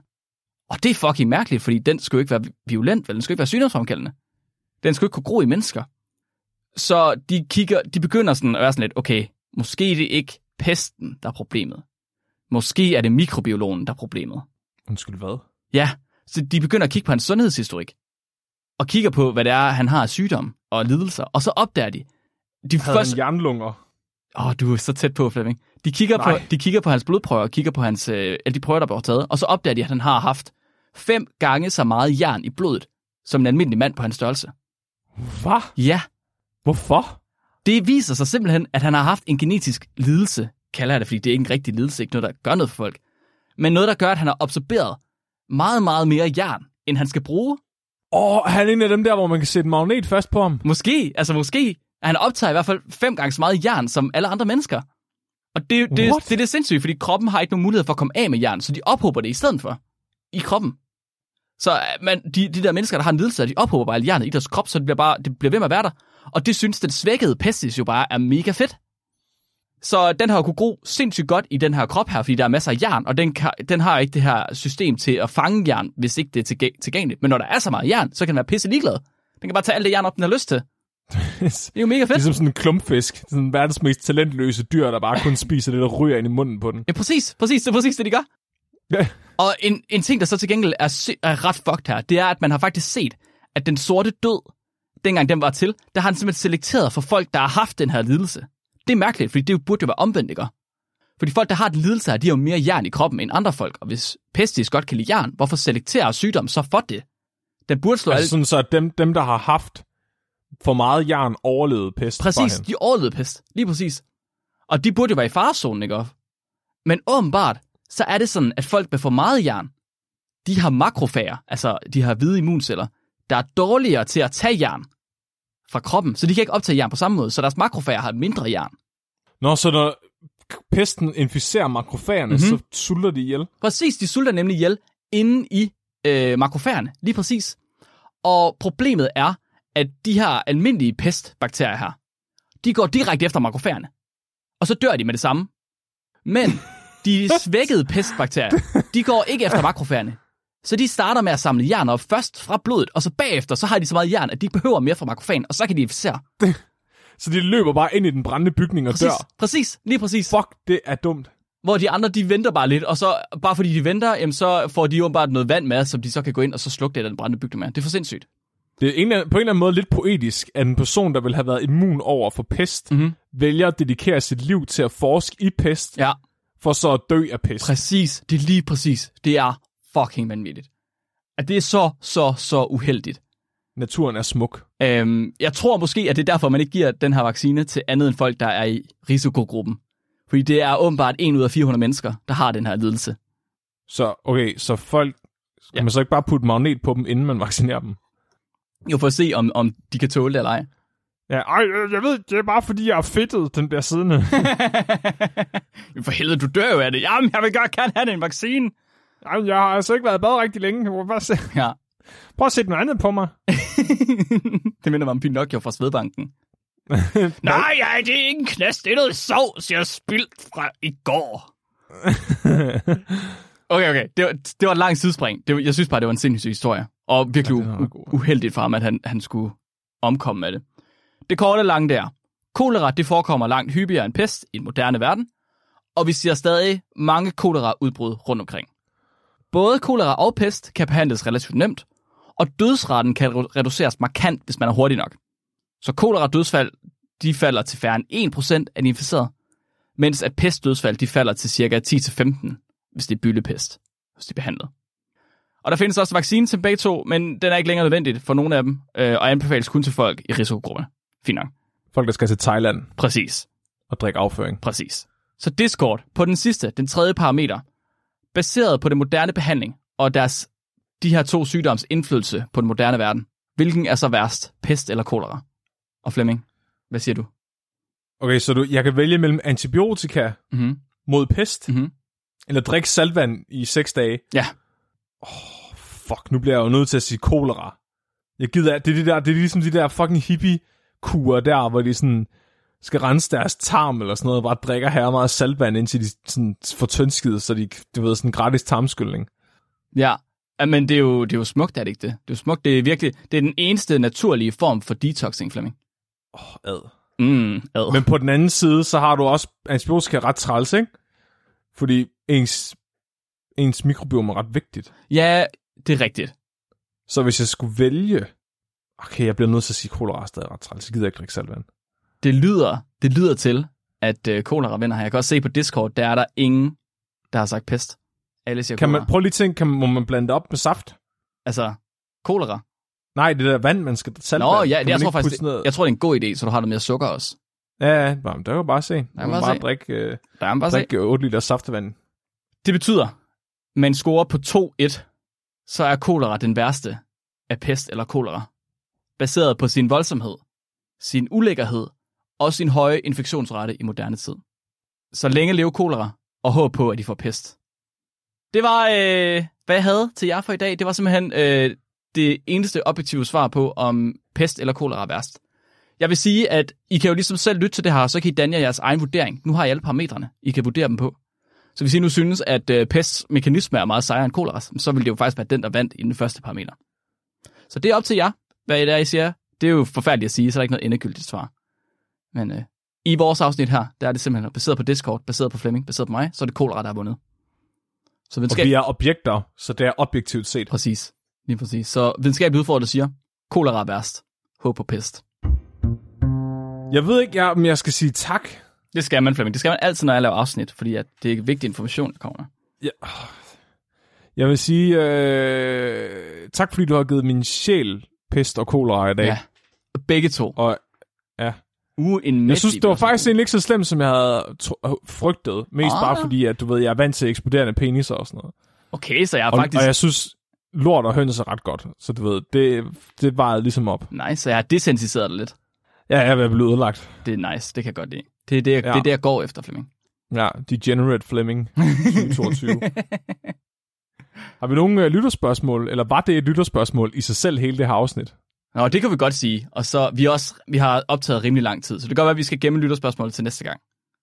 Og det er fucking mærkeligt, fordi den skulle ikke være violent, vel? Den skulle ikke være sygdomsfremkaldende. Den skulle ikke kunne gro i mennesker. Så de, kigger, de begynder sådan at være sådan lidt, okay, måske er det ikke pesten, der er problemet. Måske er det mikrobiologen, der er problemet. Undskyld, hvad? Ja, så de begynder at kigge på hans sundhedshistorik. Og kigger på, hvad det er, han har af sygdom og lidelser. Og så opdager de, de Havde først, han jernlunger? Åh, oh, du er så tæt på, Flemming. De kigger, på, Nej. de kigger på hans blodprøver, kigger på hans, øh, alle de prøver, der blev taget, og så opdager de, at han har haft fem gange så meget jern i blodet, som en almindelig mand på hans størrelse. Hvad? Ja, Hvorfor? det viser sig simpelthen, at han har haft en genetisk lidelse, kalder jeg det, fordi det er ikke en rigtig lidelse, ikke noget, der gør noget for folk, men noget, der gør, at han har absorberet meget, meget mere jern, end han skal bruge. Åh, oh, han er en af dem der, hvor man kan sætte magnet fast på ham. Måske, altså måske, han optager i hvert fald fem gange så meget jern som alle andre mennesker. Og det, det, det, What? det, det er sindssygt, fordi kroppen har ikke nogen mulighed for at komme af med jern, så de ophober det i stedet for i kroppen. Så øh, man, de, de der mennesker, der har en lidelse, de ophober bare jernet i deres krop, så det bliver, bare, det bliver ved med at være der. Og det synes den svækkede pestis jo bare er mega fedt. Så den har kunne gro sindssygt godt i den her krop her, fordi der er masser af jern, og den, kan, den har ikke det her system til at fange jern, hvis ikke det er tilgæ- tilgængeligt. Men når der er så meget jern, så kan den være pisse ligeglad. Den kan bare tage alt det jern op, den har lyst til. Det er jo mega fedt. Ligesom sådan en klumpfisk. Sådan en verdens mest talentløse dyr, der bare kun spiser det, der ryger ind i munden på den. Ja, præcis. Præcis, det er præcis det, de gør. Ja. Og en, en ting, der så til gengæld er, er ret fucked her, det er, at man har faktisk set, at den sorte død, dengang den var til, der har den simpelthen selekteret for folk, der har haft den her lidelse. Det er mærkeligt, fordi det burde jo være omvendt, ikke? Fordi folk, der har den lidelse her, de har jo mere jern i kroppen end andre folk. Og hvis pestis godt kan lide jern, hvorfor selekterer sygdom så for det? Den burde slå Altså altså, sådan så, at dem, dem, der har haft for meget jern, overlevede pest. Præcis, de overlevede pest. Lige præcis. Og de burde jo være i farezonen, ikke? Men åbenbart, så er det sådan, at folk med for meget jern, de har makrofager, altså de har hvide immunceller, der er dårligere til at tage jern fra kroppen, så de kan ikke optage jern på samme måde, så deres makrofager har mindre jern. Nå, så når pesten inficerer makrofagerne, Mhm. mm-hmm. så sulter de ihjel. Præcis, de sulter nemlig ihjel inde i øh, makrofagerne, lige præcis. Og problemet er, at de her almindelige pestbakterier her, de går direkte efter makrofagerne. Og så dør de med det samme. Men de svækkede pestbakterier, de går ikke efter makrofagerne. Så de starter med at samle jern op først fra blodet, og så bagefter, så har de så meget jern, at de ikke behøver mere fra makrofagen, og så kan de inficere. Så de løber bare ind i den brændende bygning og Præcis, dør. præcis, lige præcis. Fuck, det er dumt. Hvor de andre, de venter bare lidt, og så bare fordi de venter, jamen, så får de jo bare noget vand med, som de så kan gå ind og så slukke det af den brændende bygning med. Det er for sindssygt. Det er en, på en eller anden måde lidt poetisk, at en person, der vil have været immun over for pest, Mhm. mm-hmm. vælger at dedikere sit liv til at forske i pest, Ja, for så at dø af pest. præcis. Det er lige præcis. Det er fucking vanvittigt. At det er så, så, så uheldigt. Naturen er smuk. Øhm, jeg tror måske, at det er derfor, man ikke giver den her vaccine til andet end folk, der er i risikogruppen. Fordi det er åbenbart 1 ud af 400 mennesker, der har den her lidelse. Så okay, så folk... Skal Ja. man så ikke bare putte magnet på dem, inden man vaccinerer dem? Jo, for at se, om, om de kan tåle det eller ej. Ja, ej, øh, jeg ved, det er bare fordi, jeg er fedtet, den der siddende. For helvede, du dør jo af det. Jamen, jeg vil godt gerne have en vaccine. Ej, jeg har altså ikke været i bad rigtig længe. Prøv, bare se. Ja. Prøv at sætte noget andet på mig. det minder mig om Pinocchio fra Svedbanken. Nej, ja, det er ikke en knast. Det er noget sovs, jeg har spildt fra i går. okay, okay. Det var, det var et langt sidespring. Det var, jeg synes bare, det var en sindssyg historie. Og virkelig Ja, god. uheldigt for ham, at han, han skulle omkomme med det. Det korte og lange der. Kolera, det forekommer langt hyppigere end pest i den moderne verden. Og vi ser stadig mange kolera-udbrud rundt omkring. Både kolera og pest kan behandles relativt nemt, og dødsraten kan re- reduceres markant, hvis man er hurtig nok. Så kolera-dødsfald, de falder til færre end 1% af de inficerede, mens at pestdødsfald, de falder til cirka 10-15, hvis det er byllepest, hvis de er behandlet. Og der findes også vaccine til begge to, men den er ikke længere nødvendigt for nogle af dem, øh, og anbefales kun til folk i risikogruppe. Fint nok. Folk, der skal til Thailand Præcis. og drikke afføring. Præcis. Så Discord, på den sidste, den tredje parameter, baseret på den moderne behandling og deres, de her to sygdoms indflydelse på den moderne verden, hvilken er så værst, pest eller kolera? Og Flemming, hvad siger du? Okay, så du, jeg kan vælge mellem antibiotika Mm-hmm. mod pest, Mm-hmm. eller drikke salvand i 6 dage. Ja. Fuck, nu bliver jeg jo nødt til at sige kolera. Jeg gider, det er, det der, det er ligesom de der fucking hippie-kurer der, hvor de sådan skal rense deres tarm eller sådan noget, og bare drikker her meget saltvand, indtil de sådan får tyndskid, så de, du ved, sådan gratis tarmskyldning. Ja, men det er, jo, det er jo smukt, er det ikke det? Det er jo smukt, det er virkelig, det er den eneste naturlige form for detoxing, Flemming. Åh, oh, ad. Mm, ad. Men på den anden side, så har du også antibiotika ret træls, ikke? Fordi ens, ens mikrobiom er ret vigtigt. Ja, det er rigtigt. Så hvis jeg skulle vælge... Okay, jeg bliver nødt til at sige, at kolera er ret træls. Jeg gider ikke drikke saltvand. Det lyder, det lyder til, at øh, kolera vinder her. Jeg kan også se på Discord, der er der ingen, der har sagt pest. Alle siger Kan kolera. man, prøv lige at tænke, kan, man- må man blande det op med saft? Altså, kolera. Nej, det der vand, man skal saltvand. Nå, ja, Kan det, jeg man tror faktisk, det, jeg tror, det er en god idé, så du har noget mere sukker også. Ja, ja, der kan bare se. Du kan kan bare bare se. drikke, øh, Der er man bare se. drikke 8 liter saftevand. Det betyder, med en score på 2-1, så er kolera den værste af pest eller kolera. Baseret på sin voldsomhed, sin ulækkerhed og sin høje infektionsrate i moderne tid. Så længe leve kolera, og håb på, at de får pest. Det var, øh, hvad jeg havde til jer for i dag. Det var simpelthen øh, det eneste objektive svar på, om pest eller kolera er værst. Jeg vil sige, at I kan jo ligesom selv lytte til det her, så kan I danne jer jeres egen vurdering. Nu har I alle parametrene, I kan vurdere dem på. Så hvis I nu synes, at øh, pests mekanisme er meget sejere end kolera, så vil det jo faktisk være den, der vandt i den første parameter. Så det er op til jer, hvad I der I siger. Det er jo forfærdeligt at sige, så er der ikke noget endegyldigt svar. Men øh, i vores afsnit her, der er det simpelthen baseret på Discord, baseret på Flemming, baseret på mig, så er det kolera, der har vundet. Så Og videnskab... vi er objekter, så det er objektivt set. Præcis. Lige præcis. Så videnskabelig udfordret siger, kolera er værst. Håb på pest. Jeg ved ikke, jeg, om jeg skal sige tak. Det skal man, Flemming. Det skal man altid, når jeg laver afsnit, fordi at det er vigtig information, der kommer. Jeg, jeg vil sige øh, tak, fordi du har givet min sjæl pest og kolera i dag. Ja. Begge to. Og Uindmætteligt. jeg synes, det var faktisk egentlig ikke så slemt, som jeg havde frygtet. Mest Ah. bare fordi, at du ved, jeg er vant til eksploderende peniser og sådan noget. Okay, så jeg er Og, faktisk... og jeg synes, lort og høns er ret godt. Så du ved, det, det vejede ligesom op. Nice, så jeg har desensiteret dig lidt. Ja, jeg er blive ødelagt. Det er nice, det kan jeg godt lide. Det er det, jeg, Ja. det, er det, jeg går efter, Flemming. Ja, Degenerate Fleming 2022. Har vi nogle uh, lytterspørgsmål, eller var det et lytterspørgsmål i sig selv hele det her afsnit? Nå, det kan vi godt sige. Og så vi, også, vi har optaget rimelig lang tid, så det kan godt være, at vi skal gemme lytterspørgsmålet til næste gang.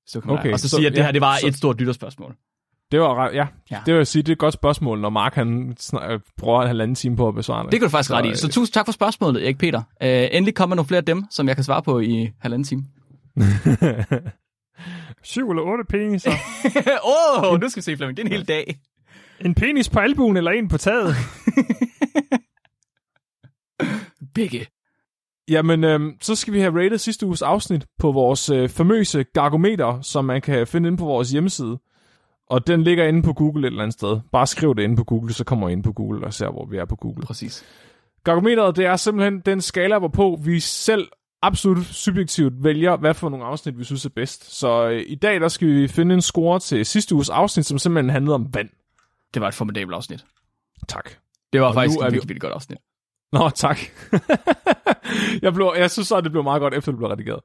Så kan Okay, og så, så- sige, at det ja, her det var så- et stort lytterspørgsmål. Det var ja, Ja. det vil jeg sige, det er et godt spørgsmål, når Mark han snak, øh, bruger en halvanden time på at besvare det. Det kan du faktisk Så, ret i. øh, Så tusind tak for spørgsmålet, Erik Peter. Uh, endelig kommer nogle flere af dem, som jeg kan svare på i halvanden time. Syv eller otte peniser. Åh, oh, nu skal vi se, Flemming. Det er en hel dag. en penis på albuen eller en på taget. Begge. Jamen, øhm, så skal vi have rated sidste uges afsnit på vores øh, famøse gargometer, som man kan finde inde på vores hjemmeside. Og den ligger inde på Google et eller andet sted. Bare skriv det inde på Google, så kommer I ind på Google og ser, hvor vi er på Google. Præcis. Gargometeret, det er simpelthen den skala, hvorpå vi selv absolut subjektivt vælger, hvad for nogle afsnit, vi synes er bedst. Så øh, i dag, der skal vi finde en score til sidste uges afsnit, som simpelthen handlede om vand. Det var et formidabelt afsnit. Tak. Det var Og faktisk et vi- virkelig, virkelig godt afsnit. Nå, tak. jeg, blev, jeg synes så, det blev meget godt, efter det blev redigeret.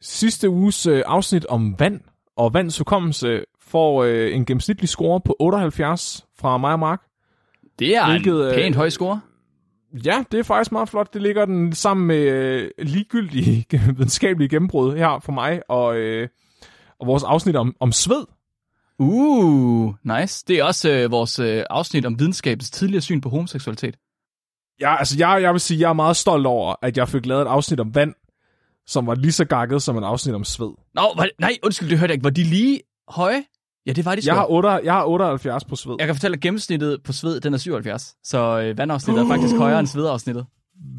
Sidste uges øh, afsnit om vand og vands hukommelse får øh, en gennemsnitlig score på 78 fra mig og Mark. Det er Hvilket, en øh, pænt høj score. Ja, det er faktisk meget flot. Det ligger den sammen med øh, ligegyldige videnskabelige gennembrud her for mig og, øh, og vores afsnit om, om sved. Uh, nice. Det er også øh, vores øh, afsnit om videnskabens tidligere syn på homoseksualitet. Ja, altså jeg, jeg vil sige, jeg er meget stolt over, at jeg fik lavet et afsnit om vand, som var lige så gakket som et afsnit om sved. Nå, var, nej, undskyld, det hørte jeg ikke. Var de lige høje? Ja, det var de sgu. Jeg har, 8, jeg har 78 på sved. jeg kan fortælle, at gennemsnittet på sved, den er 77. Så øh, vandafsnittet er faktisk højere end svedafsnittet.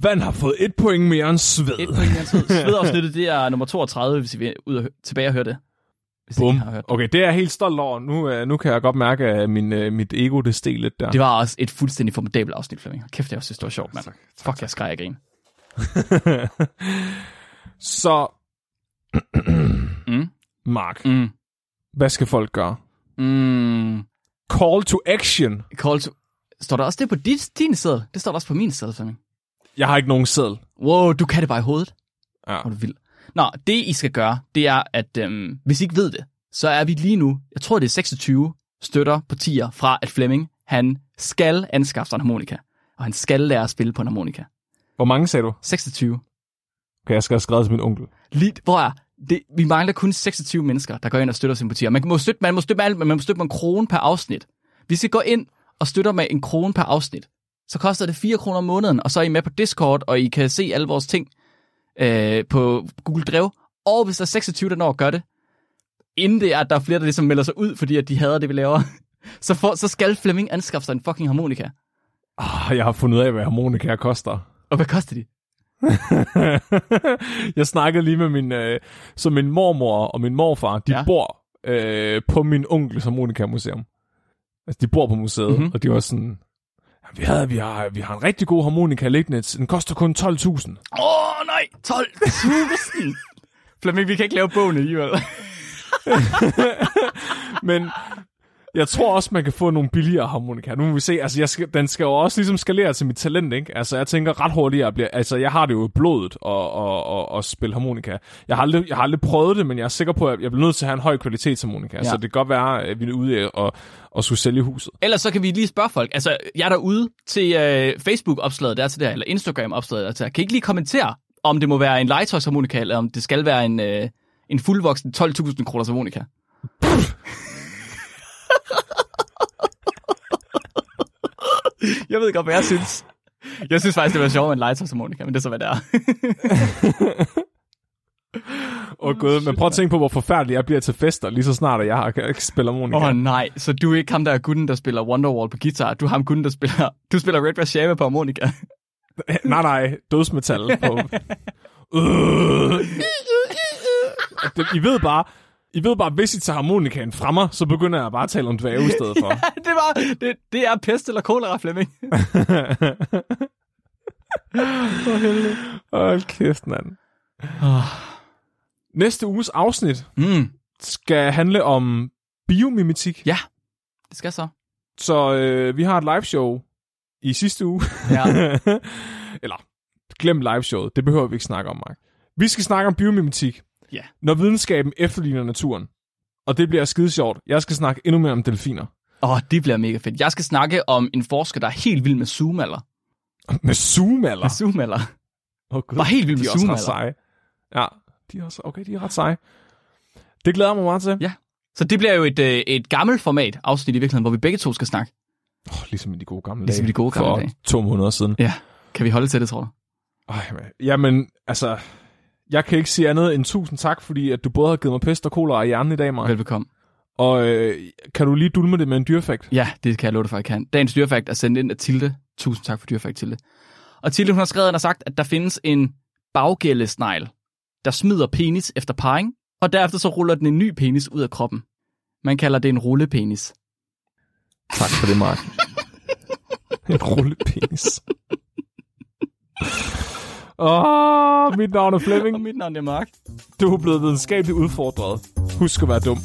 Vand har fået et point mere end sved. Et point mere end sved. Svedafsnittet, det er nummer 32, hvis I vil ud og tilbage og høre det. Hvis Bum. har hørt det. Okay, det er jeg helt stolt over. Nu, øh, nu kan jeg godt mærke, at min, øh, mit ego, det steg lidt der. Det var også et fuldstændig formidabelt afsnit, Flemming. Kæft, jeg synes, det var sjovt, mand. Fuck, jeg skreg af grin. Så, Mm. Mark, Mm. hvad skal folk gøre? Mm. Call to action. Call to... Står der også det på dit, din sædel? Det står der også på min sædel, Flemming. Jeg har ikke nogen seddel. Wow, du kan det bare i hovedet. Ja. Hvor du vild. Nå, det I skal gøre, det er, at øhm, hvis I ikke ved det, så er vi lige nu, jeg tror det er 26 støtter på tier fra, at Flemming, han skal anskaffe sig en harmonika. Og han skal lære at spille på en harmonika. Hvor mange sagde du? 26. Okay, jeg skal have skrevet til min onkel. Lige, hvor er, det, vi mangler kun 26 mennesker, der går ind og støtter sin tier. Man må støtte, man må støtte med alt, man må støtte med en krone per afsnit. Hvis I går ind og støtter med en krone per afsnit, så koster det 4 kroner om måneden, og så er I med på Discord, og I kan se alle vores ting øh, på Google Drive. Og hvis der er 26, der når at gøre det, inden det er, at der er flere, der ligesom melder sig ud, fordi at de hader det, vi laver, så, for, så skal Flemming anskaffe sig en fucking harmonika. Ah, jeg har fundet ud af, hvad harmonika koster. Og hvad koster de? jeg snakkede lige med min, øh, så min mormor og min morfar, de Ja. bor øh, på min onkels harmonikamuseum. Altså, de bor på museet, Mhm. mm-hmm. og de var sådan, "Ja, vi, havde, vi, har, vi har en rigtig god harmonika liggende, den koster kun 12.000. Åh, oh, nej! 12.000! Flemming, vi kan ikke lave bogen alligevel. Men jeg tror også, man kan få nogle billigere harmonika. Nu må vi se. Altså, jeg skal, den skal jo også ligesom skalere til mit talent, ikke? Altså, jeg tænker ret hurtigt, at jeg bliver... Altså, jeg har det jo i blodet at, at, at, at spille harmonika. Jeg har, aldrig, jeg har aldrig prøvet det, men jeg er sikker på, at jeg bliver nødt til at have en høj kvalitetsharmonika. Ja. Ja. Så det kan godt være, at vi er ude at, at skulle sælge huset. Ellers så kan vi lige spørge folk. Altså, jeg er derude til øh, Facebook-opslaget der til der, eller Instagram-opslaget der til der. Kan I ikke lige kommentere, om det må være en legetøjsharmonika, eller om det skal være en, øh, en fuldvoksen 12.000 kroners harmonika? Jeg ved godt, hvad jeg synes. Jeg synes faktisk, det var sjovt med en legetøjsharmonika, men det er så, hvad det er. Åh oh, gud, men prøv at tænke på, hvor forfærdelig jeg bliver til fester, lige så snart at jeg har jeg spiller harmonika. Åh oh, nej, så du er ikke ham, der er gutten, der spiller Wonderwall på guitar. Du er ham gutten, der spiller... Du spiller Red Rashama på harmonika. nej, nej, dødsmetal på... Det- I ved bare, I ved bare, hvis I tager harmonikaen fra mig, så begynder jeg bare at tale om dvæve i stedet for. det, var, det, det er pest eller kolera, Flemming. Hold kæft, mand. Oh. Næste uges afsnit Mm, skal handle om biomimetik. ja, det skal så. Så øh, vi har et liveshow i sidste uge. Ja. Eller, glem liveshowet. Det behøver vi ikke snakke om, Mark. Vi skal snakke om biomimetik. Ja. Når videnskaben efterligner naturen. Og det bliver skide sjovt. Jeg skal snakke endnu mere om delfiner. Åh, oh, det bliver mega fedt. Jeg skal snakke om en forsker, der er helt vild med zoomaller. Med zoomaller. Med zoomaller. Oh, Gud. Var helt vild de med er også ret zoomaller. seje. Ja, de er også, okay, de er ret seje. Det glæder jeg mig meget til. Ja. Så det bliver jo et, øh, et gammelt format, afsnit i virkeligheden, hvor vi begge to skal snakke. Oh, ligesom i de gode gamle Ligesom dage. i de gode gamle for dage. to måneder siden. Ja. Kan vi holde til det, tror du? Ej. Jamen, altså, jeg kan ikke sige andet end tusind tak, fordi at du både har givet mig pest og kolera i hjernen i dag, Mark. Velbekomme. Og øh, kan du lige dulme det med en dyrefakt? Ja, det kan jeg love dig for, jeg kan. Dagens dyrefakt er sendt ind af Tilde. Tusind tak for dyrefakt, Tilde. Og Tilde, hun har skrevet, og sagt, at der findes en baggældesnegl, der smider penis efter parring, og derefter så ruller den en ny penis ud af kroppen. Man kalder det en rullepenis. Tak for det, Mark. en rullepenis. Åh, oh, mit navn er Flemming. Og mit navn er Mark. Du er blevet videnskabeligt udfordret. Husk at være dum.